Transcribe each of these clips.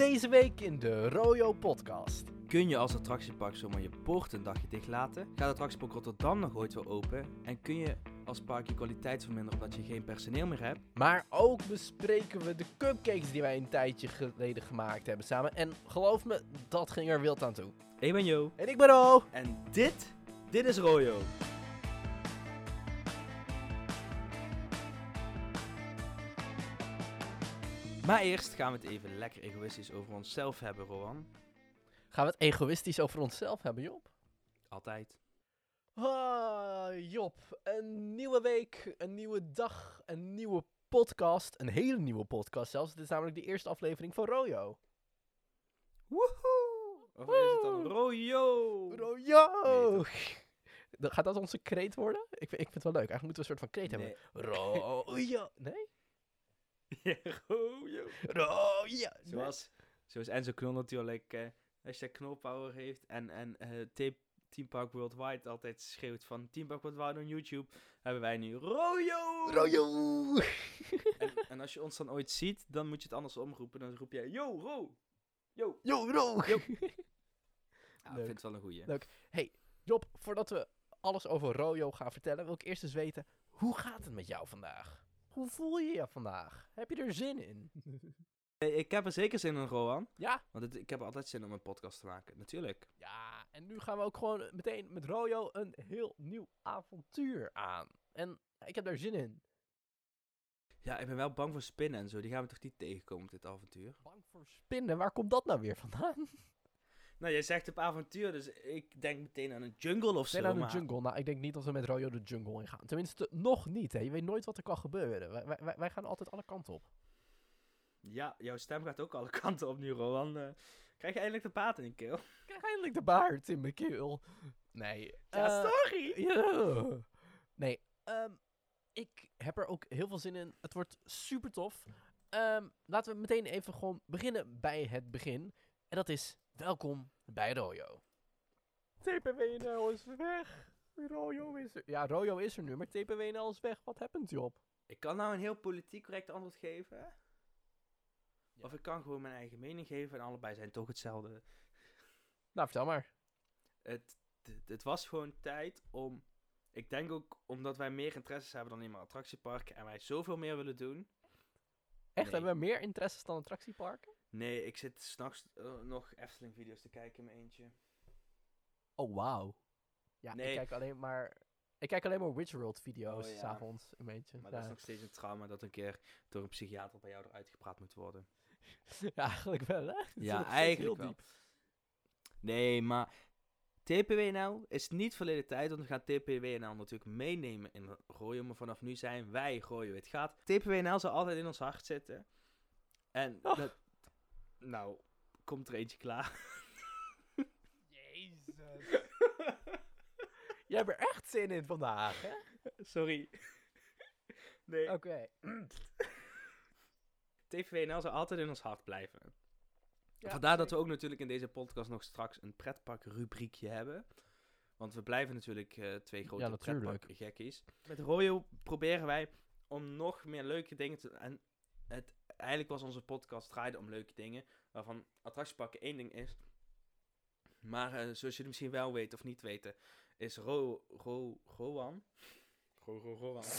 Deze week in de Royo podcast. Kun je als attractiepark zomaar je poort een dagje dicht laten? Gaat attractiepark Rotterdam nog ooit weer open? En kun je als park je kwaliteit verminderen omdat je geen personeel meer hebt? Maar ook bespreken we de cupcakes die wij een tijdje geleden gemaakt hebben samen. En geloof me, dat ging er wild aan toe. Ik ben Jo. En ik ben Ro. En dit, dit is Royo. Maar eerst gaan we het even lekker egoïstisch over onszelf hebben, Rowan. Gaan we het egoïstisch over onszelf hebben, Job? Altijd. Ah, Job, een nieuwe week, een nieuwe dag, een nieuwe podcast. Een hele nieuwe podcast zelfs. Dit is namelijk de eerste aflevering van Royo. Woehoe! Of is het dan Royo? Royo! Nee, Gaat dat onze kreet worden? Ik, vind- ik vind het wel leuk. Eigenlijk moeten we een soort van kreet Nee. hebben. Royo! Nee? Royo! Zoals, zoals Enzo Knol natuurlijk eh hashtag knolpower heeft en, en eh, Tape- Team Park Worldwide altijd schreeuwt van Team Park Worldwide on YouTube, hebben wij nu Royo! Royo! En, en als je ons dan ooit ziet, dan moet je het anders omroepen. Dan roep je, yo, Ro! Yo! Yo, Ro! Yo. Ja, ik vind het wel een goeie. Leuk. Job, voordat we alles over Royo gaan vertellen, wil ik eerst eens weten, hoe gaat het met jou vandaag? Hoe voel je je vandaag? Heb je er zin in? Eh, Ik heb er zeker zin in, Rowan. Ja? Want het- ik heb altijd zin om een podcast te maken, natuurlijk. Ja, en nu gaan we ook gewoon meteen met Royo een heel nieuw avontuur aan. En ik heb daar zin in. Ja, ik ben wel bang voor spinnen en zo. Die gaan we toch niet tegenkomen op dit avontuur? Bang voor spinnen, waar komt dat nou weer vandaan? Nou, jij zegt op avontuur, dus ik denk meteen aan een jungle of zo. De maar- jungle. Nou, ik denk niet dat we met Royo de jungle in gaan. Tenminste, nog niet. Hè. Je weet nooit wat er kan gebeuren. Wij, wij- wij, wij gaan altijd alle kanten op. Ja, jouw stem gaat ook alle kanten op nu, Rowan. Eh, krijg je eindelijk de paat in je keel? Ik krijg eindelijk de baard in mijn keel. Nee. Ja, eh, sorry! Nee, ehm, ik heb er ook heel veel zin in. Het wordt super tof. Ehm, laten we meteen even gewoon beginnen bij het begin. En dat is welkom bij Royo. TPWNL is weg. Royo is er. Ja, Royo is er nu, maar TPWNL is weg. Wat happened, Job? Ik kan nou een heel politiek correct antwoord geven. Ja. Of ik kan gewoon mijn eigen mening geven en allebei zijn toch hetzelfde. Nou, vertel maar. Het, het, het was gewoon tijd om... Ik denk ook omdat wij meer interesses hebben dan alleen maar attractieparken en wij zoveel meer willen doen. Echt, Nee. hebben we meer interesses dan attractieparken? Nee, ik zit s'nachts uh, nog Efteling-video's te kijken in mijn eentje. Oh, wauw. Ja, Nee. ik kijk alleen maar... Ik kijk alleen maar Witch World video's Oh, ja. s'avonds, een beetje. Maar ja. dat is nog steeds een trauma dat een keer door een psychiater bij jou eruit gepraat moet worden. Ja, eigenlijk wel, hè? Ja, eigenlijk wel. diep. Nee, maar TPWNL is niet verleden tijd, want we gaan TPWNL natuurlijk meenemen in Royo, maar vanaf nu zijn wij Royo. Het gaat, TPWNL zal altijd in ons hart zitten. En Oh. dat, nou, komt er eentje klaar. Jezus. Jij hebt er echt zin in vandaag, hè? Sorry. Nee, Oké. TPWNL zal altijd in ons hart blijven. Ja, Vandaar dat we ook natuurlijk in deze podcast nog straks een pretpark rubriekje hebben. Want we blijven natuurlijk eh, twee grote Ja, natuurlijk. Met Royo proberen wij om nog meer leuke dingen te... En het, eigenlijk was onze podcast draaide om leuke dingen. Waarvan attractieparken één ding is. Maar eh, zoals jullie misschien wel weten of niet weten, is Ro... Ro... Rowan... Ro... Ro... Rowan...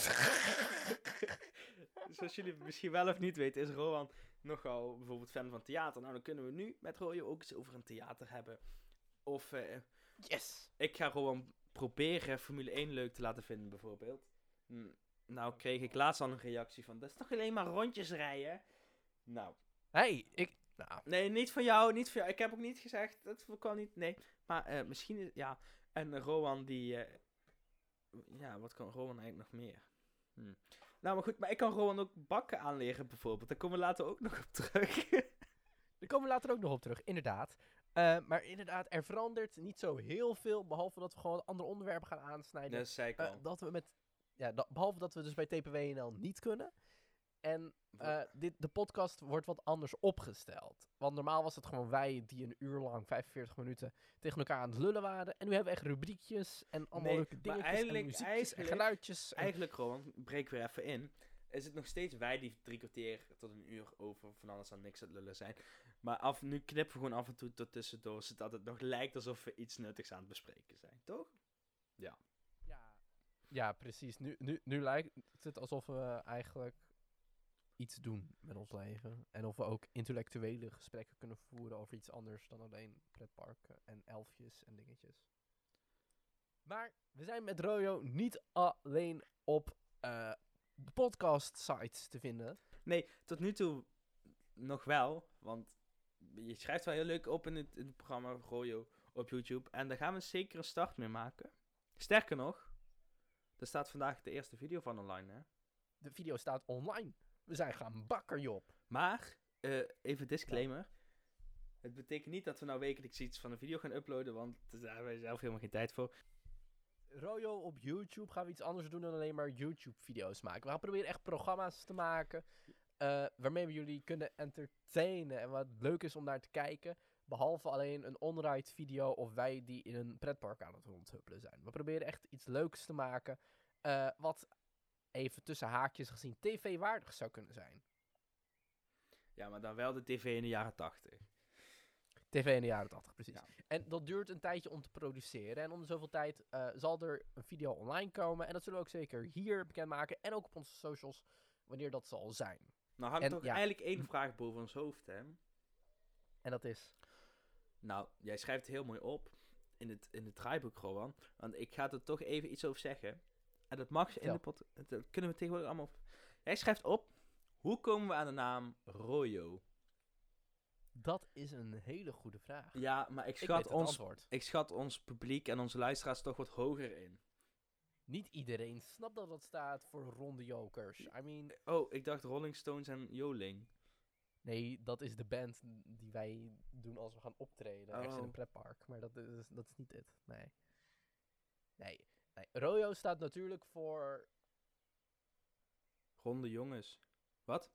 zoals jullie misschien wel of niet weten, is Rowan nogal bijvoorbeeld fan van theater. Nou, dan kunnen we nu met Royo ook eens over een theater hebben. Of eh, Yes. ik ga Rowan proberen Formule 1 leuk te laten vinden, bijvoorbeeld. Hm, nou, kreeg ik laatst al een reactie van, dat is toch alleen maar rondjes rijden? Nou, Hey, ik... Nou, nee, niet van jou, niet van jou. Ik heb ook niet gezegd, dat kan niet, nee. Maar eh, misschien, is, ja, en Rowan die, eh, ja, wat kan Rowan eigenlijk nog meer? Hm. Nou, maar goed, maar ik kan Rowan ook bakken aanleren, bijvoorbeeld. Daar komen we later ook nog op terug. daar komen we later ook nog op terug, inderdaad. Eh, maar inderdaad, er verandert niet zo heel veel, behalve dat we gewoon andere onderwerpen gaan aansnijden. dat zei ik al. dat we met... Ja, dat- behalve dat we dus bij TPWNL niet kunnen. En eh, dit, de podcast wordt wat anders opgesteld. Want normaal was het gewoon wij die een uur lang, 45 minuten, tegen elkaar aan het lullen waren. En nu hebben we echt rubriekjes en allemaal Nee, leuke dingetjes en muziekjes en geluidjes. en- Eigenlijk, Rowan, breek weer even in. is het nog steeds wij die drie kwartier tot een uur over van alles aan niks aan het lullen zijn. Maar af, nu knippen we gewoon af en toe tot tussendoor, zodat het nog lijkt alsof we iets nuttigs aan het bespreken zijn, toch? Ja, ja precies. Nu, nu, nu lijkt het alsof we eigenlijk iets doen met ons leven. En of we ook intellectuele gesprekken kunnen voeren over iets anders dan alleen pretparken en elfjes en dingetjes. Maar we zijn met Royo niet alleen op eh, de podcast sites te vinden. Nee, tot nu toe nog wel, want je schrijft wel heel leuk op in het, in het programma Royo op YouTube. En daar gaan we zeker een start mee maken. Sterker nog, er staat vandaag de eerste video van online, hè? De video staat online. We zijn gaan bakken, Job. Maar, eh, even disclaimer. Het betekent niet dat we nou wekelijks iets van een video gaan uploaden, want daar hebben we zelf helemaal geen tijd voor. Royo op YouTube gaan we iets anders doen dan alleen maar YouTube-video's maken. We gaan proberen echt programma's te maken. eh, waarmee we jullie kunnen entertainen. En wat leuk is om naar te kijken. Behalve alleen een onride video of wij die in een pretpark aan het rondhuppelen zijn. We proberen echt iets leuks te maken. eh, wat even tussen haakjes gezien tv-waardig zou kunnen zijn. Ja, maar dan wel de tv in de jaren 80. TV in de jaren 80, precies. Ja. En dat duurt een tijdje om te produceren. En om de zoveel tijd eh, zal er een video online komen. En dat zullen we ook zeker hier bekendmaken. En ook op onze socials, wanneer dat zal zijn. Nou hangt En, toch ja. eigenlijk één vraag boven ons hoofd, hè? En dat is... Nou, jij schrijft het heel mooi op in het, in het draaiboek, Rowan. Want ik ga er toch even iets over zeggen. En dat mag in Vertel. de pot... Dat kunnen we tegenwoordig allemaal... op- Jij schrijft op, hoe komen we aan de naam Royo? Dat is een hele goede vraag. Ja, maar ik schat, ons, ik schat ons publiek en onze luisteraars toch wat hoger in. Niet iedereen snapt dat dat staat voor ronde jokers. I mean, Oh, ik dacht Rolling Stones en Joling. nee, dat is de band die wij doen als we gaan optreden. Ergens in Oh. een pretpark. Maar dat is, dat is niet dit. Nee. Nee. Nee. Royo staat natuurlijk voor... Ronde jongens. Wat?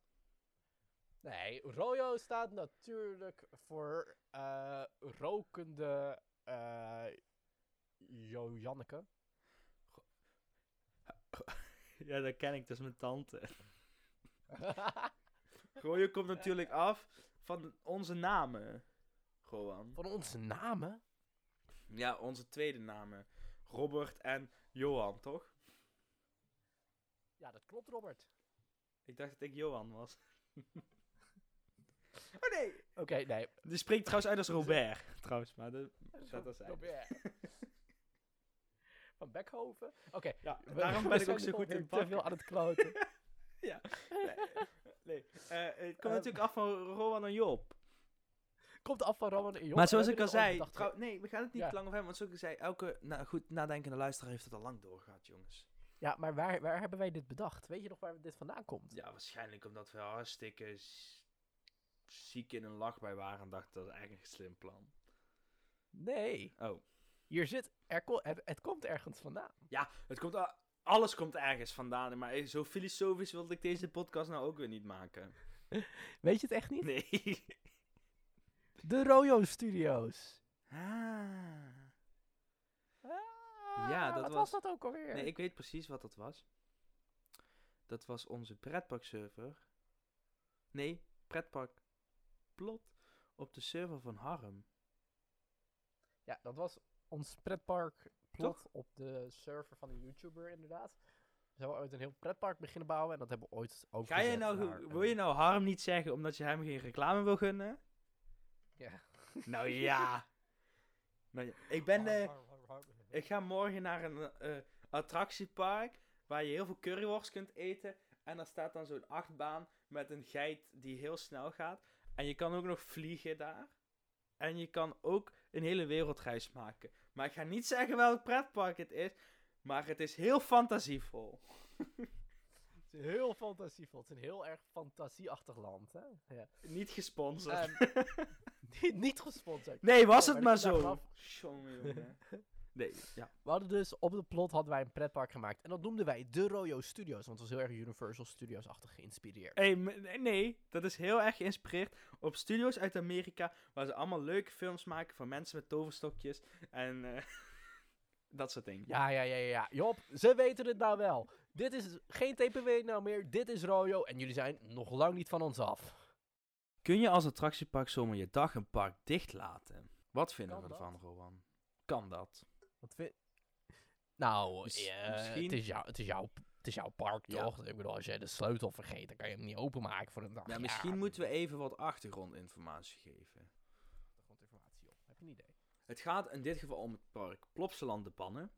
Nee, Royo staat natuurlijk voor eh, rokende Jo Janneke. Ja, dat ken ik, dat is mijn tante. Royo komt natuurlijk af van onze namen. Gewoon. Van onze namen? Ja, onze tweede namen. Robert en Johan, toch? Ja, dat klopt, Robert. Ik dacht dat ik Johan was. oh nee! Oké, nee. Die spreekt trouwens uit als Robert, trouwens. Maar dat was hij. Robert. Van Beckhoven? Oké. Ja, we- daarom ben ik ook zo goed in te veel aan het kloten. Ja. Nee, nee. Eh, het komt Ehm. natuurlijk af van Rowan en Job. Komt af van Roman en Job. maar zoals ik al zei, trouw- nee, we gaan het niet Ja. te lang over hebben, want zoals ik zei, elke nou, goed nadenkende luisteraar heeft het al lang doorgehad, jongens. Ja, maar waar, waar hebben wij dit bedacht? Weet je nog waar dit vandaan komt? Ja, waarschijnlijk omdat we hartstikke ziek in een lach bij waren en dachten dat is eigenlijk een slim plan. Nee. Oh. Hier zit... Er ko- het, het komt ergens vandaan. Ja, het komt al- alles komt ergens vandaan, maar zo filosofisch wilde ik deze podcast nou ook weer niet maken. Weet je het echt niet? Nee. De Royo Studios. Ah. Ah, Ja, dat wat was- was dat ook alweer? Nee, ik weet precies wat dat was. Dat was onze pretparkserver. Nee, pretpark plot op de server van Harm. Ja, dat was ons pretpark plot op de server van een YouTuber inderdaad. We zouden ooit een heel pretpark beginnen bouwen en dat hebben we ooit ook Ga je nou, wil je nou Harm niet zeggen omdat je hem geen reclame wil gunnen? Ja. Nou ja. Nou ja. Ik ben, eh, ik ga morgen naar een eh, attractiepark waar je heel veel curryworst kunt eten. En daar staat dan zo'n achtbaan met een geit die heel snel gaat. En je kan ook nog vliegen daar. En je kan ook een hele wereldreis maken. Maar ik ga niet zeggen welk pretpark het is. Maar het is heel fantasievol. Het is heel fantasievol. Het is een heel erg fantasieachtig land. Hè? Ja. Niet gesponsord. Ehm, niet, niet gesponsord. nee, was Oh, het maar maar zo. daarvan Jongen, jongen. Nee, ja. We hadden dus op de plot hadden wij een pretpark gemaakt. En dat noemden wij de Royo Studios. Want het was heel erg Universal Studios-achtig geïnspireerd. Hey, nee, dat is heel erg geïnspireerd op studio's uit Amerika. Waar ze allemaal leuke films maken van mensen met toverstokjes. En eh, dat soort dingen. Ja, ja, ja, ja. Job, ze weten het nou wel. Dit is geen TPW nou meer, dit is Royo en jullie zijn nog lang niet van ons af. Kun je als attractiepark zomaar je dag een park dicht laten? Wat vinden Kan we dat? ervan, Rowan? Kan dat? Wat vind... Nou, eh, misschien- het, is jou, het, is jouw, het is jouw park, Ja. toch? Ik bedoel, als jij de sleutel vergeet, dan kan je hem niet openmaken voor een dag. Ja, misschien moeten we even wat achtergrondinformatie geven. Achtergrondinformatie op. Heb je een idee? Het gaat in dit geval om het park Plopsaland de Pannen.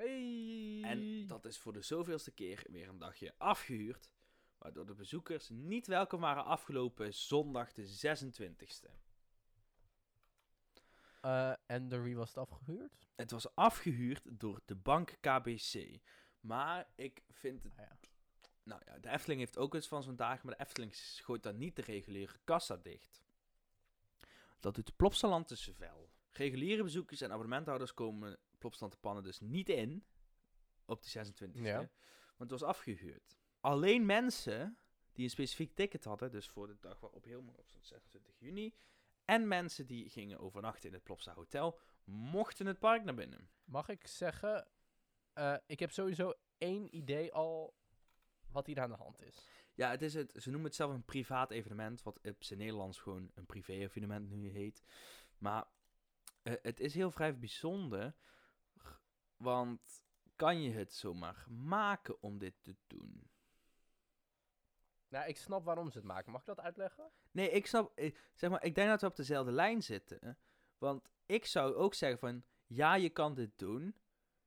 Hey! En dat is voor de zoveelste keer weer een dagje afgehuurd. Waardoor de bezoekers niet welkom waren afgelopen zondag de 26e. Eh, en door wie was het afgehuurd? Het was afgehuurd door de bank KBC. Maar ik vind het... Ah, ja. Nou ja, de Efteling heeft ook eens van zo'n dagen, maar de Efteling gooit dan niet de reguliere kassa dicht. Dat doet Plopsaland dus wel. Reguliere bezoekers en abonnementhouders komen Plopsaland te pannen dus niet in. Op de 26e. Ja. Want het was afgehuurd. Alleen mensen die een specifiek ticket hadden, dus voor de dag waarop helemaal op stond 26 juni. En mensen die gingen overnachten in het Plopsa Hotel, mochten het park naar binnen. Mag ik zeggen, eh, ik heb sowieso één idee al wat hier aan de hand is. Ja, het is het, ze noemen het zelf een privaat evenement, wat op zijn Nederlands gewoon een privé-evenement nu heet. Maar eh, het is heel vrij bijzonder, want kan je het zomaar maken om dit te doen? Nou, ik snap waarom ze het maken. Mag ik dat uitleggen? Nee, ik snap, eh, zeg maar, ik denk dat we op dezelfde lijn zitten. Want ik zou ook zeggen van, ja, je kan dit doen,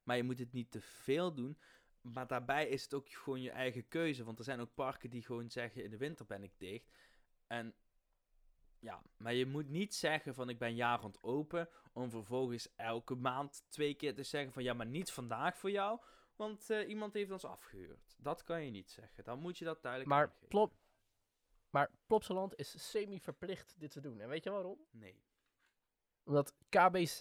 maar je moet het niet te veel doen. Maar daarbij is het ook gewoon je eigen keuze. Want er zijn ook parken die gewoon zeggen, in de winter ben ik dicht. En ja, maar je moet niet zeggen van, ik ben jaar rond open, om vervolgens elke maand twee keer te zeggen van, ja, maar niet vandaag voor jou. Want eh, iemand heeft ons afgehuurd. Dat kan je niet zeggen. Dan moet je dat duidelijk Maar, aangeven. plop, maar Plopsaland is semi-verplicht dit te doen. En weet je waarom? Nee. Omdat KBC,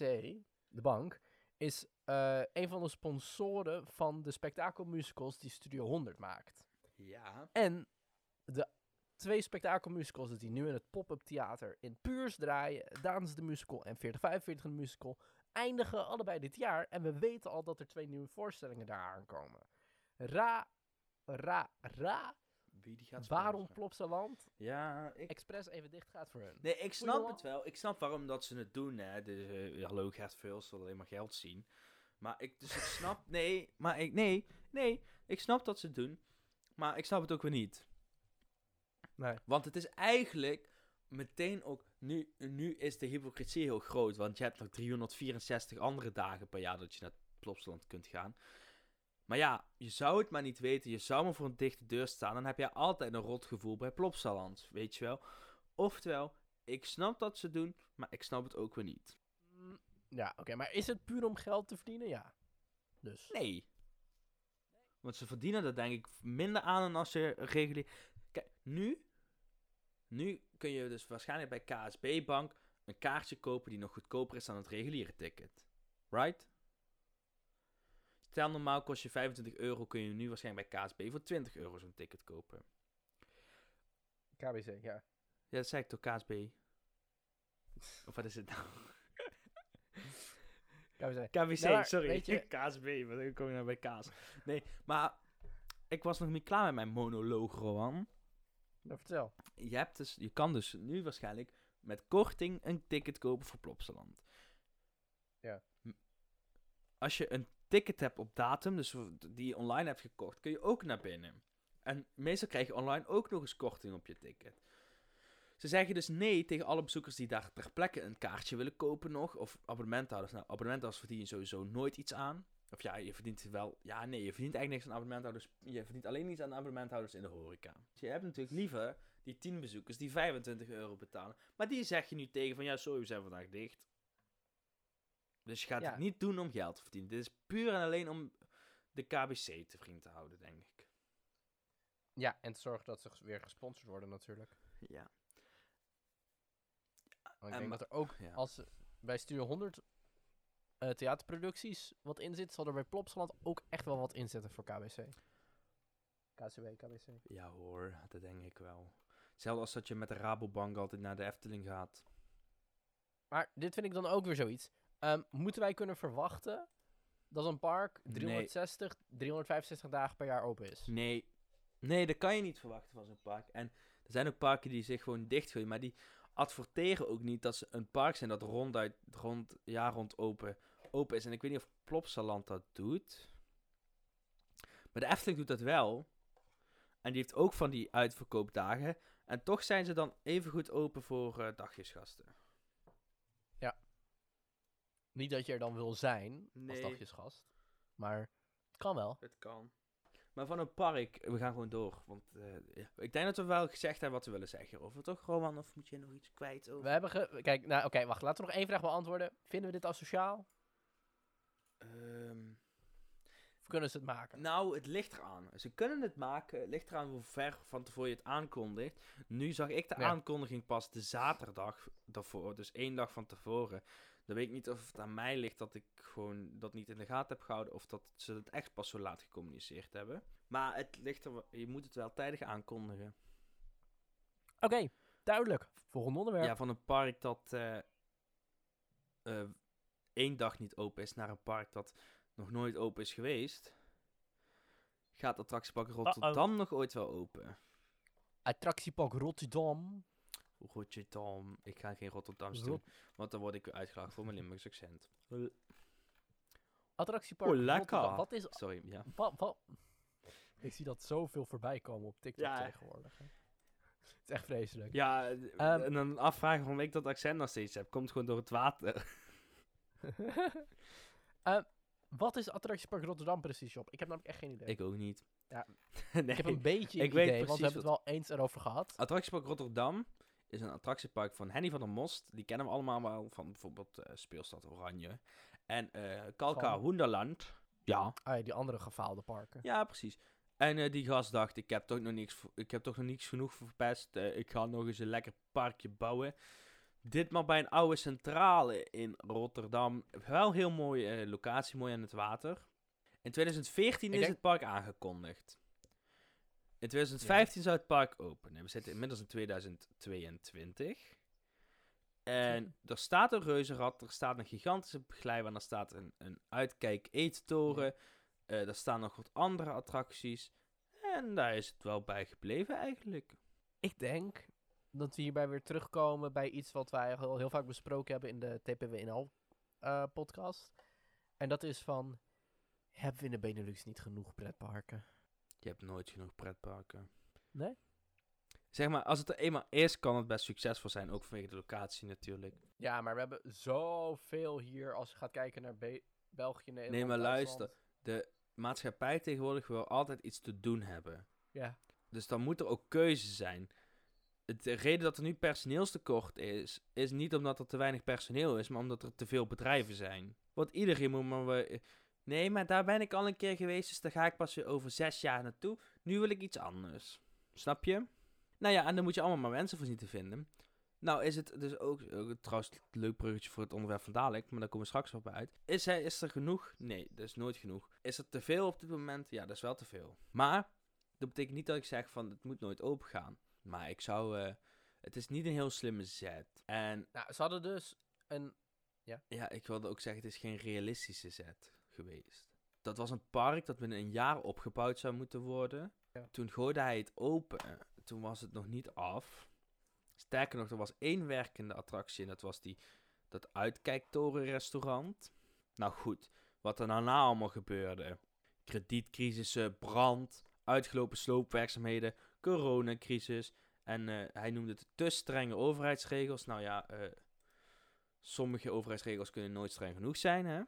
de bank, is eh, een van de sponsoren van de spektakelmusicals die Studio 100 maakt. Ja. En de twee spektakelmusicals die nu in het pop-up theater in Puurs draaien, Daans de musical en 4045 de musical, eindigen allebei dit jaar. En we weten al dat er twee nieuwe voorstellingen daar aankomen. Ra, ra, ra, Wie die gaat waarom? Plopsaland Ja, ik... expres even dicht gaat voor hun. Nee, ik snap het wel. Ik snap waarom dat ze het doen, hè. Dus, eh, hallo, Gert Vuls wil alleen maar geld zien. Maar ik, dus ik snap... Nee, maar ik... Nee, nee. Ik snap dat ze het doen. Maar ik snap het ook weer niet. Nee. Want het is eigenlijk meteen ook... Nu, nu is de hypocrisie heel groot. Want je hebt nog 364 andere dagen per jaar dat je naar Plopsaland kunt gaan. Maar ja, je zou het maar niet weten. Je zou maar voor een dichte deur staan. Dan heb je altijd een rot gevoel bij Plopsaland. Weet je wel? Oftewel, ik snap dat ze doen, maar ik snap het ook weer niet. Mm, Ja, oké, maar is het puur om geld te verdienen? Ja. Dus. Nee. Want ze verdienen er denk ik minder aan dan als je regulier... Nu... Nu kun je dus waarschijnlijk bij KSB Bank een kaartje kopen die nog goedkoper is dan het reguliere ticket. Right? Stel normaal kost je 25 euro, kun je nu waarschijnlijk bij KSB voor 20 euro zo'n ticket kopen. KBC, ja. Ja, dat zei ik toch, KSB? Of wat is het nou? KBC. KBC, Nou, sorry. je- KSB, wat dan kom je nou bij kaas? Nee, maar ik was nog niet klaar met mijn monoloog, Rowan. Nou, vertel. Je, hebt dus, je kan dus nu waarschijnlijk met korting een ticket kopen voor Plopsaland. Ja. Als je een ticket hebt op datum, dus die je online hebt gekocht, kun je ook naar binnen. En meestal krijg je online ook nog eens korting op je ticket. Ze zeggen dus nee tegen alle bezoekers die daar ter plekke een kaartje willen kopen nog. Of abonnementhouders. Nou, abonnementhouders verdien je sowieso nooit iets aan. Of ja, je verdient wel... Ja, nee, je verdient eigenlijk niks aan abonnementhouders. Je verdient alleen iets aan abonnementhouders in de horeca. Dus je hebt natuurlijk liever die 10 bezoekers die 25 euro betalen. Maar die zeg je nu tegen van... Ja, sorry, we zijn vandaag dicht. Dus je gaat Ja. het niet doen om geld te verdienen. Dit is puur en alleen om de KBC te vriend te houden, denk ik. Ja, en te zorgen dat ze weer gesponsord worden natuurlijk. Ja. Want ik En denk ma- dat er ook, ja. als bij Studio 100 eh, theaterproducties wat in zit, zal er bij Plopsaland ook echt wel wat inzetten voor KBC. KCW, KBC. Ja hoor, dat denk ik wel. Hetzelfde als dat je met de Rabobank altijd naar de Efteling gaat. Maar dit vind ik dan ook weer zoiets. Ehm, moeten wij kunnen verwachten dat een park 360, 365 dagen per jaar open is. Nee. Nee, dat kan je niet verwachten van zo'n park. En er zijn ook parken die zich gewoon dichtgooien, maar die adverteren ook niet dat ze een park zijn dat ronduit, rond, jaar rond open, open is. En ik weet niet of Plopsaland dat doet. Maar de Efteling doet dat wel. En die heeft ook van die uitverkoopdagen. En toch zijn ze dan even goed open voor eh, dagjesgasten. Niet dat je er dan wil zijn als dagjesgast. Maar het kan wel. Het kan. Maar van een park, we gaan gewoon door. Want eh, ja, ik denk dat we wel gezegd hebben wat we willen zeggen. Of toch, Roman? Of moet je nog iets kwijt over? We hebben ge... Kijk, nou oké, wacht. Laten we nog één vraag beantwoorden. Vinden we dit asociaal? Ehm, Of kunnen ze het maken? nou, het ligt eraan. Ze kunnen het maken. Het ligt eraan hoe ver van tevoren je het aankondigt. Nu zag ik de Ja. aankondiging pas de zaterdag daarvoor. Dus één dag van tevoren. Dan weet ik niet of het aan mij ligt dat ik gewoon dat niet in de gaten heb gehouden. Of dat ze het echt pas zo laat gecommuniceerd hebben. Maar het ligt er, je moet het wel tijdig aankondigen. Oké, duidelijk. Volgende onderwerp. Ja, van een park dat eh, eh, één dag niet open is naar een park dat nog nooit open is geweest. Gaat attractiepark Rotterdam nog ooit wel open? Attractiepark Rotterdam. Rotterdam. Ik ga geen Rotterdams Rot- doen, want dan word ik weer uitgelachen voor mijn Limburgs accent. Attractiepark Oh, lekker. Rotterdam. Wat is... Sorry, ja. Wat, wat? Ik zie dat zoveel voorbij komen op TikTok Ja. tegenwoordig. hè. Het is echt vreselijk. Ja, eh, Ehm. en dan afvragen waarom ik dat accent nog steeds heb. Komt gewoon door het water. Eh, wat is Attractiepark Rotterdam precies, Job? Ik heb namelijk echt geen idee. ik ook niet. Ja. nee. Ik heb een beetje ik een weet idee, want we hebben het wel eens erover gehad. Attractiepark Rotterdam is een attractiepark van Henny van der Most. Die kennen we allemaal wel van bijvoorbeeld eh, Speelstad Oranje. En eh Kalka Van? Hoenderland. Ja. Ah, ja, die andere gefaalde parken. Ja, precies. En eh, die gast dacht, ik heb toch nog niks, voor- ik heb toch nog niks genoeg verpest. Ik ga nog eens een lekker parkje bouwen. Ditmaal bij een oude centrale in Rotterdam. Wel heel mooie eh, locatie, mooi aan het water. In 2014 Ik is denk- het park aangekondigd. In 2015 zou het park openen. We zitten inmiddels in 2022. En er staat een reuzenrad, er staat een gigantische glijbaan, er staat een, een uitkijk eettoren. Eh, er staan nog wat andere attracties. En daar is het wel bij gebleven eigenlijk. Ik denk dat we hierbij weer terugkomen bij iets wat wij al heel vaak besproken hebben in de TPWNL-podcast. eh, en dat is van, hebben we in de Benelux niet genoeg pretparken? Je hebt nooit genoeg pretparken. Nee? Zeg maar, als het er eenmaal is, kan het best succesvol zijn. Ook vanwege de locatie natuurlijk. Ja, maar we hebben zoveel hier als je gaat kijken naar Be- België, Nederland, Nee, maar Duitsland. luister. De maatschappij tegenwoordig wil altijd iets te doen hebben. Ja, Dus dan moet er ook keuze zijn. Het- De reden dat er nu personeelstekort is, is niet omdat er te weinig personeel is, maar omdat er te veel bedrijven zijn. Want iedereen moet maar... Nee, maar daar ben ik al een keer geweest, dus daar ga ik pas weer over zes jaar naartoe. Nu wil ik iets anders. Snap je? Nou ja, en dan moet je allemaal maar mensen voor zien te vinden. Nou is het dus ook, trouwens een leuk bruggetje voor het onderwerp van dadelijk, maar daar komen we straks wel bij uit. Is, er, is er genoeg? Nee, dat is nooit genoeg. Is er te veel op dit moment? Ja, dat is wel te veel. Maar dat betekent niet dat ik zeg van het moet nooit open gaan. Maar ik zou, eh, het is niet een heel slimme zet. En nou, ze hadden dus een... ja, ik wilde ook zeggen, het is geen realistische zet geweest. Dat was een park dat binnen een jaar opgebouwd zou moeten worden. Ja. Toen gooide hij het open. Toen was het nog niet af. Sterker nog, er was één werkende attractie en dat was die, dat uitkijktorenrestaurant. Nou goed, wat er daarna allemaal gebeurde. Kredietcrisissen, brand, uitgelopen sloopwerkzaamheden, coronacrisis. En eh, hij noemde het te strenge overheidsregels. Nou ja, eh, sommige overheidsregels kunnen nooit streng genoeg zijn, hè.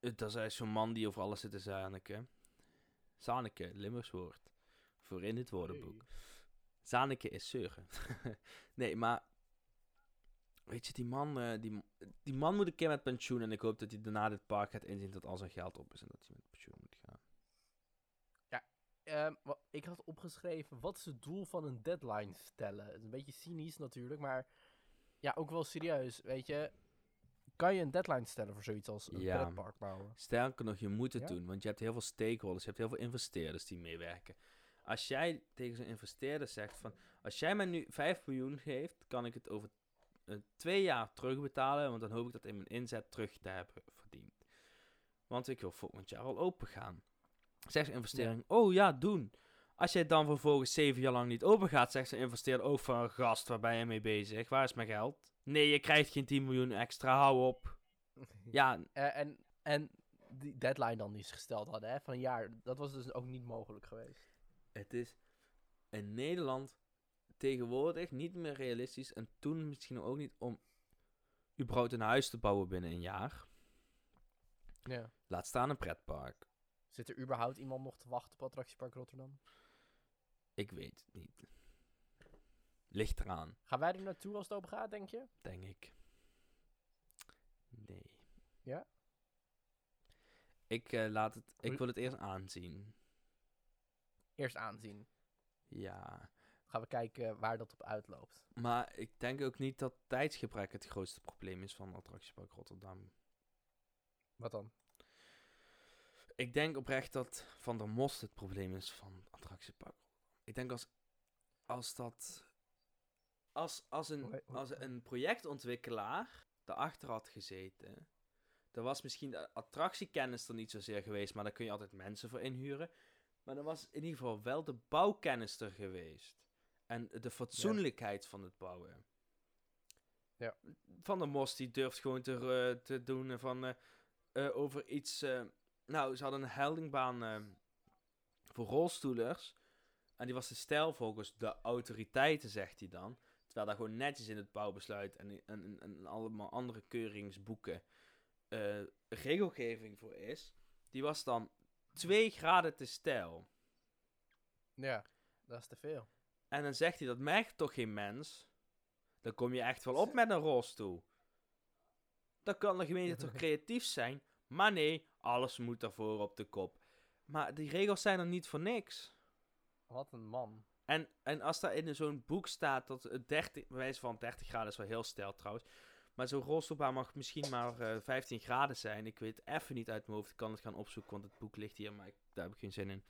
Eh, Dat is zo'n man die over alles zit te zaniken. Zaniken, Limburgs woord. Voor in het woordenboek. Zaniken is zeuren. nee, maar... Weet je, die man, eh, die, die man moet een keer met pensioen. En ik hoop dat hij daarna dit park gaat inzien dat al zijn geld op is. En dat hij met pensioen moet gaan. Ehm, wa- ik had opgeschreven, wat is het doel van een deadline stellen? Het is een beetje cynisch natuurlijk, maar ja, ook wel serieus. Weet je, kan je een deadline stellen voor zoiets als een Ja. pretpark bouwen? Sterker nog, je moet het Ja? doen. Want je hebt heel veel stakeholders. Je hebt heel veel investeerders die meewerken. Als jij tegen zo'n investeerder zegt van... Als jij mij nu 5 miljoen geeft, kan ik het over eh, twee jaar terugbetalen. Want dan hoop ik dat in mijn inzet terug te hebben verdiend. Want ik wil volgend jaar al open gaan. Zegt de investering, oh ja, doen. Als jij dan vervolgens zeven jaar lang niet open gaat, zegt de investeerder ook van gast, waar ben je mee bezig? Waar is mijn geld? Nee, je krijgt geen 10 miljoen extra, hou op. Ja, Eh, en, en die deadline dan die ze gesteld hadden, hè, van een jaar, dat was dus ook niet mogelijk geweest. het is in Nederland tegenwoordig niet meer realistisch en toen misschien ook niet om überhaupt een huis te bouwen binnen een jaar. Ja. Laat staan een pretpark. Zit er überhaupt iemand nog te wachten op Attractiepark Rotterdam? Ik weet het niet. Ligt eraan, Gaan wij er naartoe als het open gaat, denk je? denk ik. Nee. Ja? Ik, eh, laat het, ik wil het eerst aanzien. Eerst aanzien. Ja. Gaan we kijken waar dat op uitloopt. Maar ik denk ook niet dat tijdsgebrek het grootste probleem is van Attractiepark Rotterdam. Wat dan? Ik denk oprecht dat Van der Most het probleem is van Attractiepark. Ik denk als, als dat... Als, als, een, als een projectontwikkelaar erachter had gezeten... Dan was misschien de attractiekennis er niet zozeer geweest, maar daar kun je altijd mensen voor inhuren. Maar dan was in ieder geval wel de bouwkennis er geweest. En de fatsoenlijkheid van het bouwen. Ja. Van der Most die durft gewoon te, eh, te doen van eh, eh, over iets. nou, ze hadden een heldingbaan voor rolstoelers. En die was de stijl volgens de autoriteiten, zegt hij dan. Terwijl daar gewoon netjes in het bouwbesluit en, en, en, allemaal andere keuringsboeken eh, regelgeving voor is. Die was dan 2 graden te stijl. Ja, dat is te veel. En dan zegt hij, dat merkt toch geen mens? Dan kom je echt wel op met een rolstoel. Dan kan de gemeente toch creatief zijn? Maar nee, alles moet daarvoor op de kop. Maar die regels zijn er niet voor niks. Wat een man. En, en als daar in zo'n boek staat dat het 30, bij wijze van 30 graden is wel heel stijl trouwens. Maar zo'n rolstoelbaan mag misschien maar eh 15 graden zijn. Ik weet even niet uit mijn hoofd. Ik kan het gaan opzoeken, want het boek ligt hier, maar ik, daar heb ik geen zin in.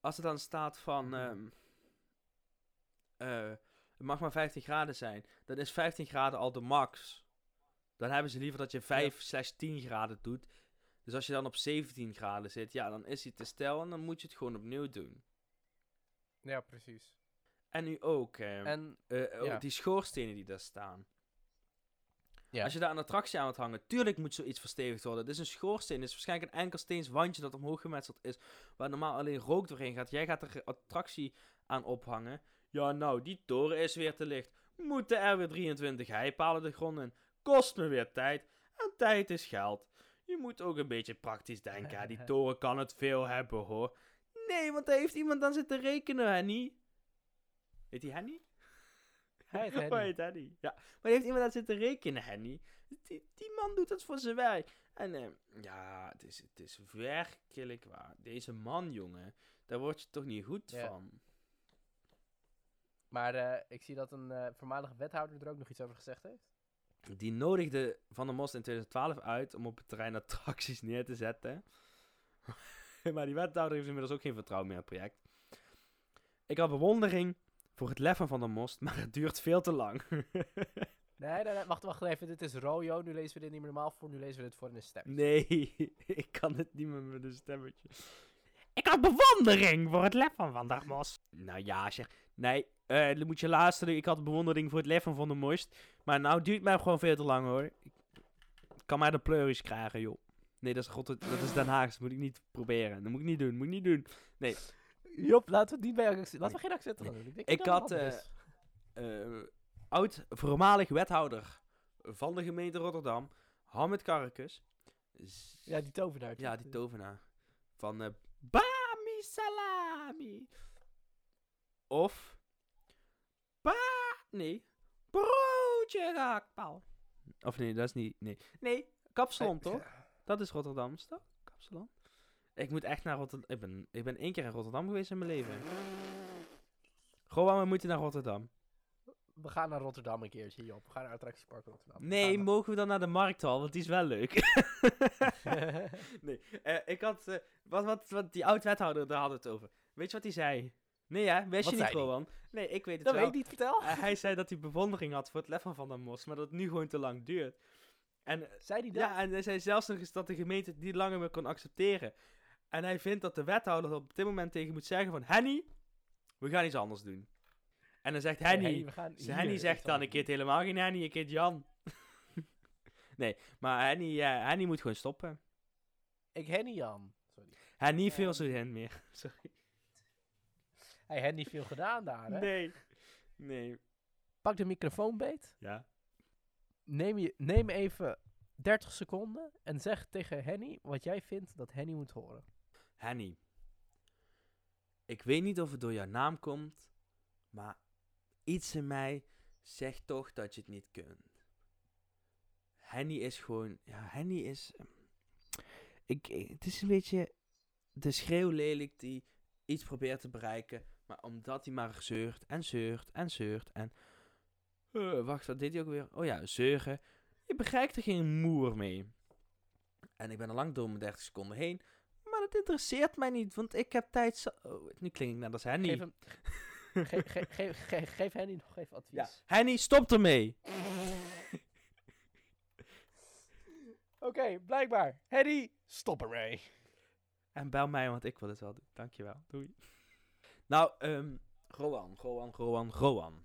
Als er dan staat van... ehm, eh, het mag maar 15 graden zijn. Dan is 15 graden al de max. Dan hebben ze liever dat je 5 slash 10 graden doet. Dus als je dan op 17 graden zit, ja, dan is hij te stijl en dan moet je het gewoon opnieuw doen. Ja, precies. En nu ook, eh, En eh, oh, ja. die schoorstenen die daar staan. ja, Als je daar een attractie aan wilt hangen, tuurlijk moet zoiets verstevigd worden. Dit is een schoorsteen, dit is waarschijnlijk een enkelsteens wandje dat omhoog gemetseld is, waar normaal alleen rook doorheen gaat. Jij gaat er een attractie aan ophangen. Ja, nou, die toren is weer te licht. Moeten er weer 23 heipalen de grond in. Kost me weer tijd. En tijd is geld. Je moet ook een beetje praktisch denken. Die toren kan het veel hebben, hoor. Nee, want daar heeft iemand aan zitten rekenen, Henny. Heet die Henny? Hij heet Henny. heet Henny. Ja, maar heeft iemand aan zitten rekenen, Henny? Die, die man doet het voor zijn werk. En eh, ja, het is, het is werkelijk waar. Deze man, jongen, daar word je toch niet goed Ja. van. Maar eh, ik zie dat een eh, voormalige wethouder er ook nog iets over gezegd heeft. Die nodigde Van der Most in 2012 uit om op het terrein attracties neer te zetten. maar die wethouder heeft inmiddels ook geen vertrouwen meer in het project. Ik had bewondering voor het lef van der Most, maar het duurt veel te lang. Nee, nee, nee, wacht, wacht even. Dit is Rojo. Nu lezen we dit niet meer normaal voor. Nu lezen we dit voor in een stem. Nee, ik kan het niet meer met een stemmetje. Ik had bewondering voor het lef van Van der Most. Nou ja, zeg. Nee, eh, dan moet je luisteren. Ik had bewondering voor het lef van Van der Most. Maar nou duurt mij gewoon veel te lang hoor. Ik kan mij de pleuris krijgen, joh. Nee, dat is, God, dat is Den Haag. Dat moet ik niet proberen. Dat moet ik niet doen. moet ik niet doen. Job, laten we niet bij accent. Laten we geen accenten gaan doen. Ik, denk had, eh. Eh, oud voormalig wethouder van de gemeente Rotterdam. Hamid Karkus. Ja, die tovenaar. Ja, die tovenaar. Van eh Bami Salami. Of. Ba. Nee. Broodje gehaktbal. Of nee, dat is niet. Nee. Nee, Kapsalon toch? Dat is Rotterdam? Kapsalon. Ik moet echt naar Rotterdam. Ik ben, ik ben één keer in Rotterdam geweest in mijn leven. Gewoon, we moeten naar Rotterdam. We gaan naar Rotterdam een keertje, Job. We gaan naar Attractiepark Rotterdam. We Nee, gaan mogen we dan naar de markthal? Want die is wel leuk. nee, eh, ik had... eh, wat, wat, wat die oud-wethouder, daar had het over. Weet je wat hij zei? Nee hè, wist je niet? Rowan? Nee, ik weet het dat wel. weet ik niet, vertel. Eh, hij zei dat hij bewondering had voor het lef van Van der Mos, maar dat het nu gewoon te lang duurt. En, Zei die dat? ja, en hij zei zelfs nog eens dat de gemeente het niet langer meer kon accepteren. En hij vindt dat de wethouder er op dit moment tegen moet zeggen van... Henny, we gaan iets anders doen. En dan zegt Henny... Henny zegt dan, ik heet helemaal geen Henny, ik heet Jan. nee, maar Henny, eh, Henny moet gewoon stoppen. Ik Henny Jan. Sorry. Henny Ja. veel zo meer. Sorry. Hij heeft niet veel gedaan daar, hè? Nee. Nee. Pak de microfoon beet. Ja. Neem, je, neem even 30 seconden en zeg tegen Henny wat jij vindt dat Henny moet horen. Henny. Ik weet niet of het door jouw naam komt, maar iets in mij zegt toch dat je het niet kunt. Henny is gewoon, ja, Henny is, ehm, ik, ik- het is een beetje de schreeuw lelijk die iets probeert te bereiken, maar omdat hij maar zeurt en zeurt en zeurt en, Eh, wacht, wat deed hij ook weer? Oh ja, zeuren. Je bereikt er geen moer mee. En ik ben al lang door mijn 30 seconden heen. Maar dat interesseert mij niet, want ik heb tijd. zo- Oh, nu klink ik net als Henny. Geef, hem, ge, ge, ge, ge- geef Henny nog even advies. ja. Henny, stop ermee! Oké, blijkbaar. Henny, stop ermee. En bel mij, want ik wil het wel doen. Dankjewel. Doei. Nou, ehm Roan, Roan, Roan, Roan.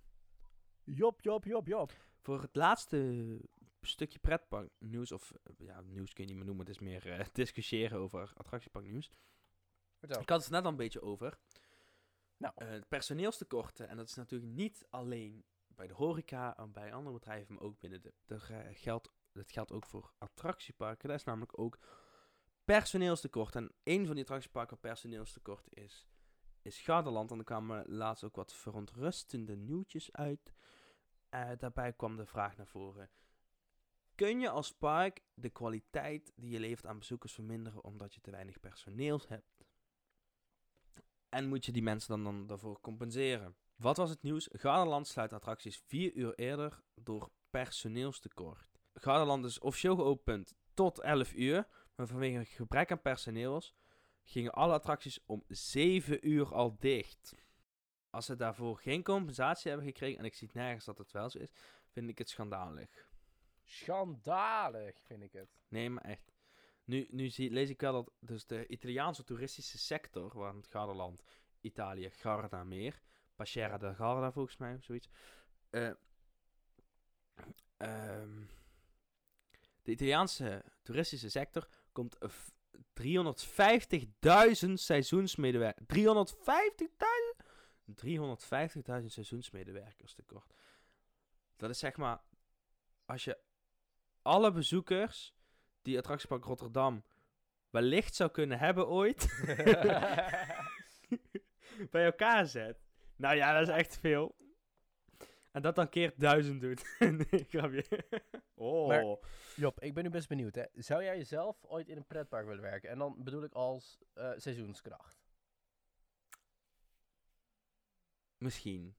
Jop, jop, jop, jop. Voor het laatste stukje pretpark nieuws, of eh, ja, nieuws kun je niet meer noemen, het is meer eh, discussiëren over attractiepark nieuws. Vertel. Ik had het net al een beetje over. Nou. Eh, het personeelstekorten, en dat is natuurlijk niet alleen bij de horeca en bij andere bedrijven, maar ook binnen de. de ge- geldt, dat geldt ook voor attractieparken. Daar is namelijk ook personeelstekort. En een van die attractieparken waar personeelstekort is, is Gardaland. En er kwamen laatst ook wat verontrustende nieuwtjes uit. Eh, daarbij kwam de vraag naar voren. Kun je als park de kwaliteit die je levert aan bezoekers verminderen omdat je te weinig personeel hebt? En moet je die mensen dan, dan daarvoor compenseren? Wat was het nieuws? Gardaland sluit attracties vier uur eerder door personeelstekort. Gardaland is officieel geopend tot 11 uur, maar vanwege gebrek aan personeels gingen alle attracties om 7 uur al dicht. Als ze daarvoor geen compensatie hebben gekregen, en ik zie nergens dat het wel zo is, vind ik het schandalig. Schandalig, vind ik het. Nee, maar echt. Nu, nu zie, lees ik wel dat dus de Italiaanse toeristische sector, waar het Gardaland, Italië, Garda meer, Pascera del Garda volgens mij, of zoiets. eh, ehm, de Italiaanse toeristische sector komt eh, f- 350.000 seizoensmedewerkers. 350.000? 350.000 seizoensmedewerkers tekort. Dat is zeg maar, als je alle bezoekers die attractiepark Rotterdam wellicht zou kunnen hebben ooit, bij elkaar zet. Nou ja, dat is echt veel. En dat dan keer duizend doet. nee, grapje. oh. Maar- Job, ik ben nu best benieuwd. Hè. Zou jij jezelf ooit in een pretpark willen werken? En dan bedoel ik als eh, seizoenskracht. Misschien.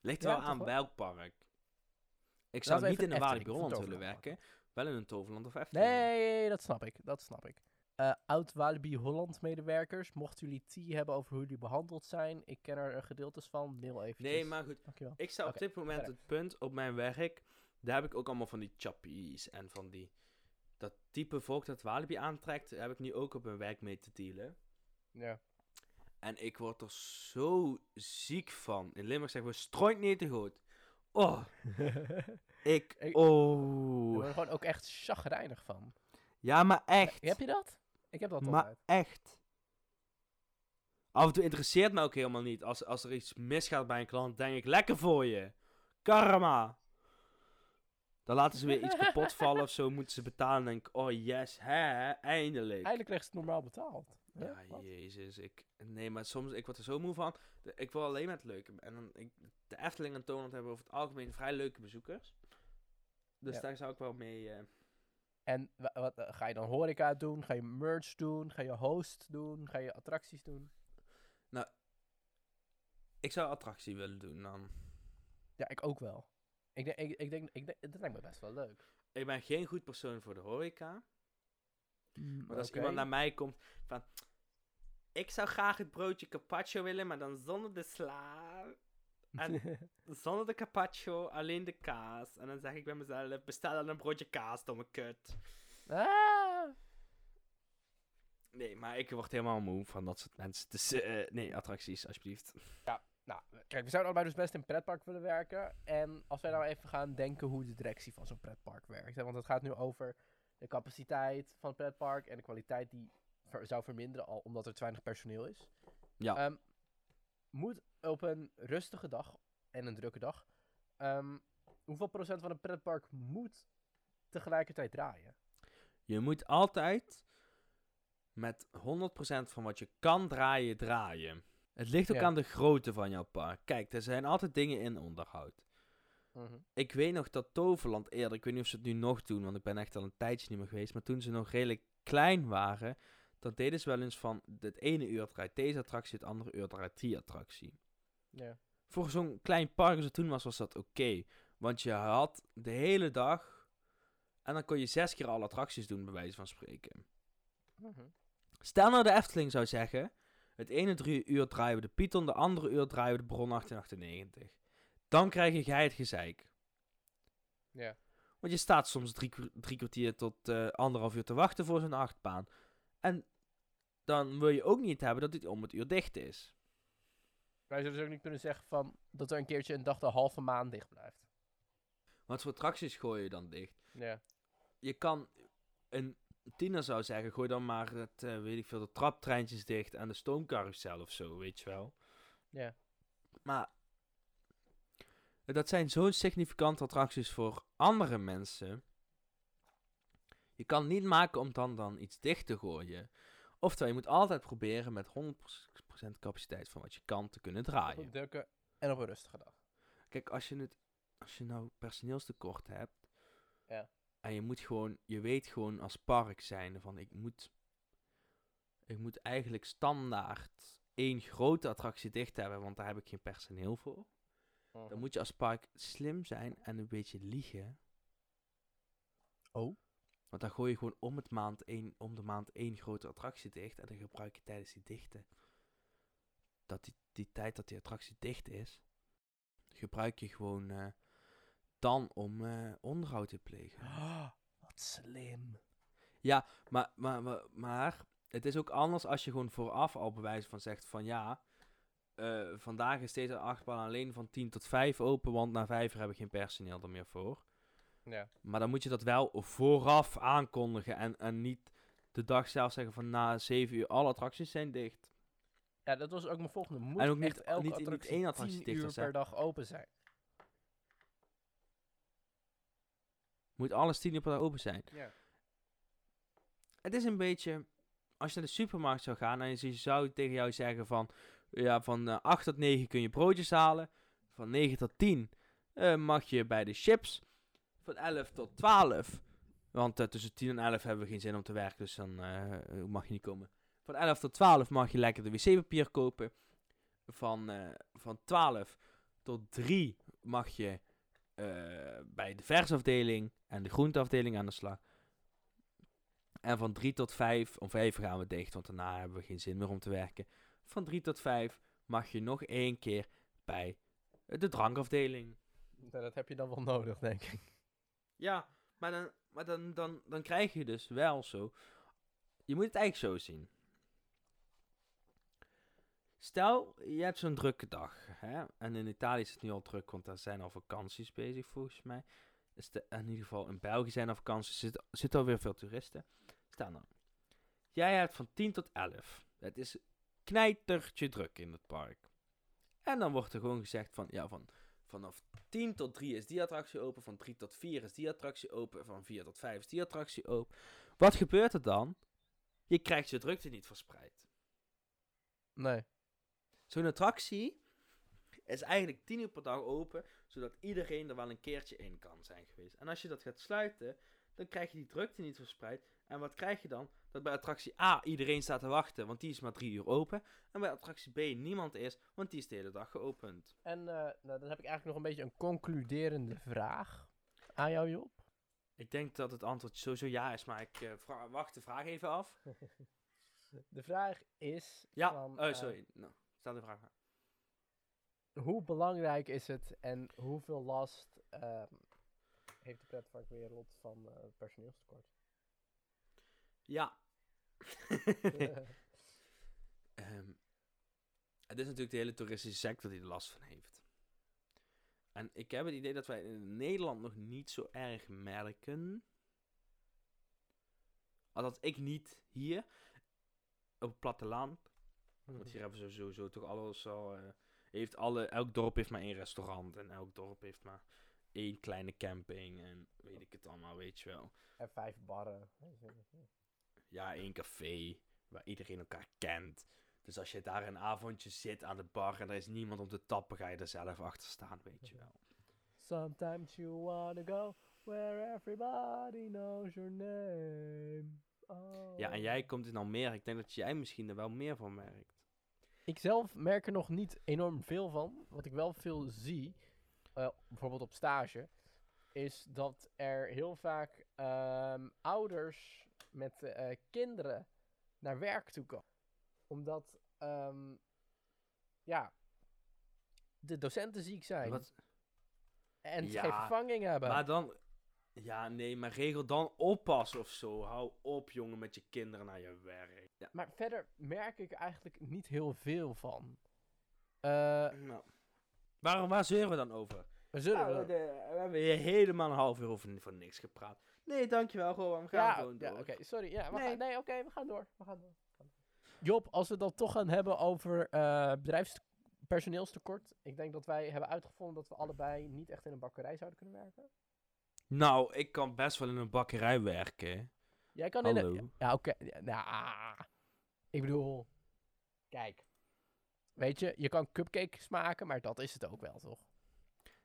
Ligt Ja, wel toch aan wel? welk park. Ik zou we niet even in een Efteling Walibi een Holland willen werken. Wel in een Toverland of Efteling. Nee, dat snap ik. Dat snap ik. Eh oud Walibi Holland medewerkers, mochten jullie tea hebben over hoe jullie behandeld zijn, ik ken er eh, gedeeltes van, mail eventjes. Nee, maar goed. Dankjewel. Ik sta op Oké, dit moment verder. het punt op mijn werk. Daar heb ik ook allemaal van die chappies en van die. Dat type volk dat Walibi aantrekt, heb ik nu ook op mijn werk mee te dealen. Ja. En ik word er zo ziek van. In Limburg zeggen we strooit niet te goed. Oh, ik. Ik- Ik Oh. word er gewoon ook echt chagrijnig van. Ja, maar echt. Heb je dat? Ik heb dat Maar altijd. echt. Af en toe interesseert me ook helemaal niet. Als, als er iets misgaat bij een klant, denk ik, lekker voor je. Karma. Dan laten ze weer iets kapot vallen of zo, moeten ze betalen. En denk ik, oh yes, hè, eindelijk. Eindelijk krijg je het normaal betaald. Ja, Wat? jezus. Ik, nee, maar soms, ik word er zo moe van. De- ik wil alleen maar het leuke. En dan, ik, de Efteling en Toonland hebben over het algemeen vrij leuke bezoekers. Dus Ja. daar zou ik wel mee... eh, En wa- wat, eh, ga je dan horeca doen? Ga je merch doen? Ga je host doen? Ga je attracties doen? ik zou attractie willen doen dan. Ja, ik ook wel. Ik denk, ik, ik denk, ik denk, dat lijkt me best wel leuk. Ik ben geen goed persoon voor de horeca. Maar als iemand naar mij komt van... Ik zou graag het broodje carpaccio willen, maar dan zonder de sla. En zonder de carpaccio, alleen de kaas. En dan zeg ik bij mezelf, bestel dan een broodje kaas, domme kut. ah. Nee, maar ik word helemaal moe van dat soort mensen. Dus nee, attracties, alsjeblieft. Nou, kijk, we zouden allebei dus best in een pretpark willen werken. En als wij nou even gaan denken hoe de directie van zo'n pretpark werkt. Hè, want het gaat nu over de capaciteit van het pretpark en de kwaliteit die ver- zou verminderen, al omdat er te weinig personeel is. Ja. Ehm, moet op een rustige dag en een drukke dag, ehm, hoeveel procent van een pretpark moet tegelijkertijd draaien? Je moet altijd met 100% van wat je kan draaien, draaien. Het ligt ook Ja. aan de grootte van jouw park. Kijk, er zijn altijd dingen in onderhoud. Ik weet nog dat Toverland eerder, ik weet niet of ze het nu nog doen, want ik ben echt al een tijdje niet meer geweest, maar toen ze nog redelijk klein waren, dan deden ze wel eens van het ene uur draait deze attractie, het andere uur draait die attractie. Ja. Voor zo'n klein park als het toen was, was dat oké. want je had de hele dag, en dan kon je zes keer alle attracties doen, bij wijze van spreken. Mhm. Stel nou de Efteling zou zeggen, het ene drie uur draaien we de Python, de andere uur draaien we de Bron 1898. Dan krijg jij het gezeik. Ja. Want je staat soms drie, drie kwartier tot eh, anderhalf uur te wachten voor zo'n achtbaan. En dan wil je ook niet hebben dat dit om het uur dicht is. Maar je zou dus ook niet kunnen zeggen van dat er een keertje een dag de halve maand dicht blijft. Wat voor attracties gooi je dan dicht? Ja. Je kan, een tiener zou zeggen, gooi dan maar het, eh, weet ik veel, de traptreintjes dicht en de stoomcarousel of zo, weet je wel. Ja. Maar dat zijn zo'n significante attracties voor andere mensen. Je kan niet maken om dan, dan iets dicht te gooien. Oftewel, je moet altijd proberen met 100% capaciteit van wat je kan te kunnen Op draaien. een drukke en op een rustige dag. Kijk, als je, het, als je nou personeelstekort hebt. Ja. En je moet gewoon, je weet gewoon als park zijn van ik moet, ik moet eigenlijk standaard één grote attractie dicht hebben, want daar heb ik geen personeel voor. Dan moet je als park slim zijn en een beetje liegen. Oh. Want dan gooi je gewoon om, het maand één, om de maand één grote attractie dicht. En dan gebruik je tijdens die dichte. Dat die, die tijd dat die attractie dicht is. Gebruik je gewoon eh, dan om eh, onderhoud te plegen. Ah, wat slim. Maar, maar, maar, maar het is ook anders als je gewoon vooraf al bewijs van zegt van ja. eh, vandaag is deze achtbaan alleen van 10 tot 5 open, want na 5 uur heb ik geen personeel er meer voor. Ja. Maar dan moet je dat wel vooraf aankondigen en, en niet de dag zelf zeggen van na 7 uur alle attracties zijn dicht. Ja, dat was ook mijn volgende. Moet En ook niet- echt elke niet- niet attractie één attractie 10 dicht uur per dag open zijn. Moet alles 10 uur per dag open zijn. Ja. Het is een beetje, als je naar de supermarkt zou gaan en ze zou tegen jou zeggen van, ja, van eh, 8 tot 9 kun je broodjes halen. Van 9 tot 10 eh, mag je bij de chips. Van 11 tot 12. Want eh, tussen 10 en 11 hebben we geen zin om te werken, dus dan eh, mag je niet komen. Van 11 tot 12 mag je lekker de wc-papier kopen. Van, eh, van 12 tot 3 mag je eh, bij de versafdeling en de groenteafdeling aan de slag. En van 3 tot 5, om 5 gaan we dicht, want daarna hebben we geen zin meer om te werken. Van 3 tot 5 mag je nog één keer bij de drankafdeling. Nou, dat heb je dan wel nodig, denk ik. Ja, maar dan, maar dan, dan, dan krijg je dus wel zo. Je moet het eigenlijk zo zien. Stel, je hebt zo'n drukke dag. Hè? En in Italië is het nu al druk, want daar zijn al vakanties bezig volgens mij. Is de, in ieder geval in België zijn er vakanties. Zitten zitten alweer veel toeristen. Stel nou. Jij hebt van 10 tot 11. Het is knijtertje druk in het park. En dan wordt er gewoon gezegd van, ja, van vanaf 10 tot 3 is die attractie open. Van 3 tot 4 is die attractie open. Van 4 tot 5 is die attractie open. Wat gebeurt er dan? Je krijgt je drukte niet verspreid. Nee. Zo'n attractie is eigenlijk 10 uur per dag open. Zodat iedereen er wel een keertje in kan zijn geweest. En als je dat gaat sluiten, dan krijg je die drukte niet verspreid. En wat krijg je dan? Dat bij attractie A iedereen staat te wachten, want die is maar 3 uur open. En bij attractie B niemand is, want die is de hele dag geopend. En eh, nou, dan heb ik eigenlijk nog een beetje een concluderende vraag aan jou, Job. Ik denk dat het antwoord sowieso ja is, maar ik eh, wacht de vraag even af. De vraag is... Ja, van, oh, eh, sorry. Nou, stel de vraag maar. Hoe belangrijk is het en hoeveel last ehm, heeft de pretparkwereld van eh, personeelstekort? Ja. Ehm, het is natuurlijk de hele toeristische sector die er last van heeft. En ik heb het idee dat wij in Nederland nog niet zo erg merken. Althans, ik niet hier. Op het platteland. Want hier hebben ze sowieso toch alles al... eh, heeft alle, elk dorp heeft maar één restaurant. En elk dorp heeft maar één kleine camping. En weet ik het allemaal, weet je wel. En vijf barren. Ja, één café. Waar iedereen elkaar kent. Dus als je daar een avondje zit aan de bar en er is niemand om te tappen, ga je er zelf achter staan, weet je wel. Sometimes you wanna go where everybody knows your name. Oh. Ja, en jij komt in Almere. Ik denk dat jij misschien er wel meer van merkt. Ik zelf merk er nog niet enorm veel van. Wat ik wel veel zie, eh, bijvoorbeeld op stage, is dat er heel vaak ehm, ouders met eh, kinderen naar werk toe komen. Omdat, ehm, ja, de docenten ziek zijn. Wat? En Ja, geen vervanging hebben. Maar dan... Ja, nee, maar regel dan oppassen of zo. Hou op, jongen, met je kinderen naar je werk. Ja. Maar verder merk ik eigenlijk niet heel veel van. Eh, Nou. Waarom, waar zeuren we dan over? we zullen... Nou, de- we hebben hier helemaal een half uur over voor niks gepraat. Nee, dankjewel, gewoon. We gaan ja, gewoon door. ja oké, sorry. Ja, we Nee. gaan, nee, oké, we gaan door. We gaan door. We gaan door. Job, als we het dan toch gaan hebben over eh bedrijfspersoneelstekort. Ik denk dat wij hebben uitgevonden dat we allebei niet echt in een bakkerij zouden kunnen werken. Nou, ik kan best wel in een bakkerij werken. Jij kan in Hallo. een... Ja, oké. nou, ah. ik bedoel... Kijk. Weet je, je kan cupcakes maken, maar dat is het ook wel, toch?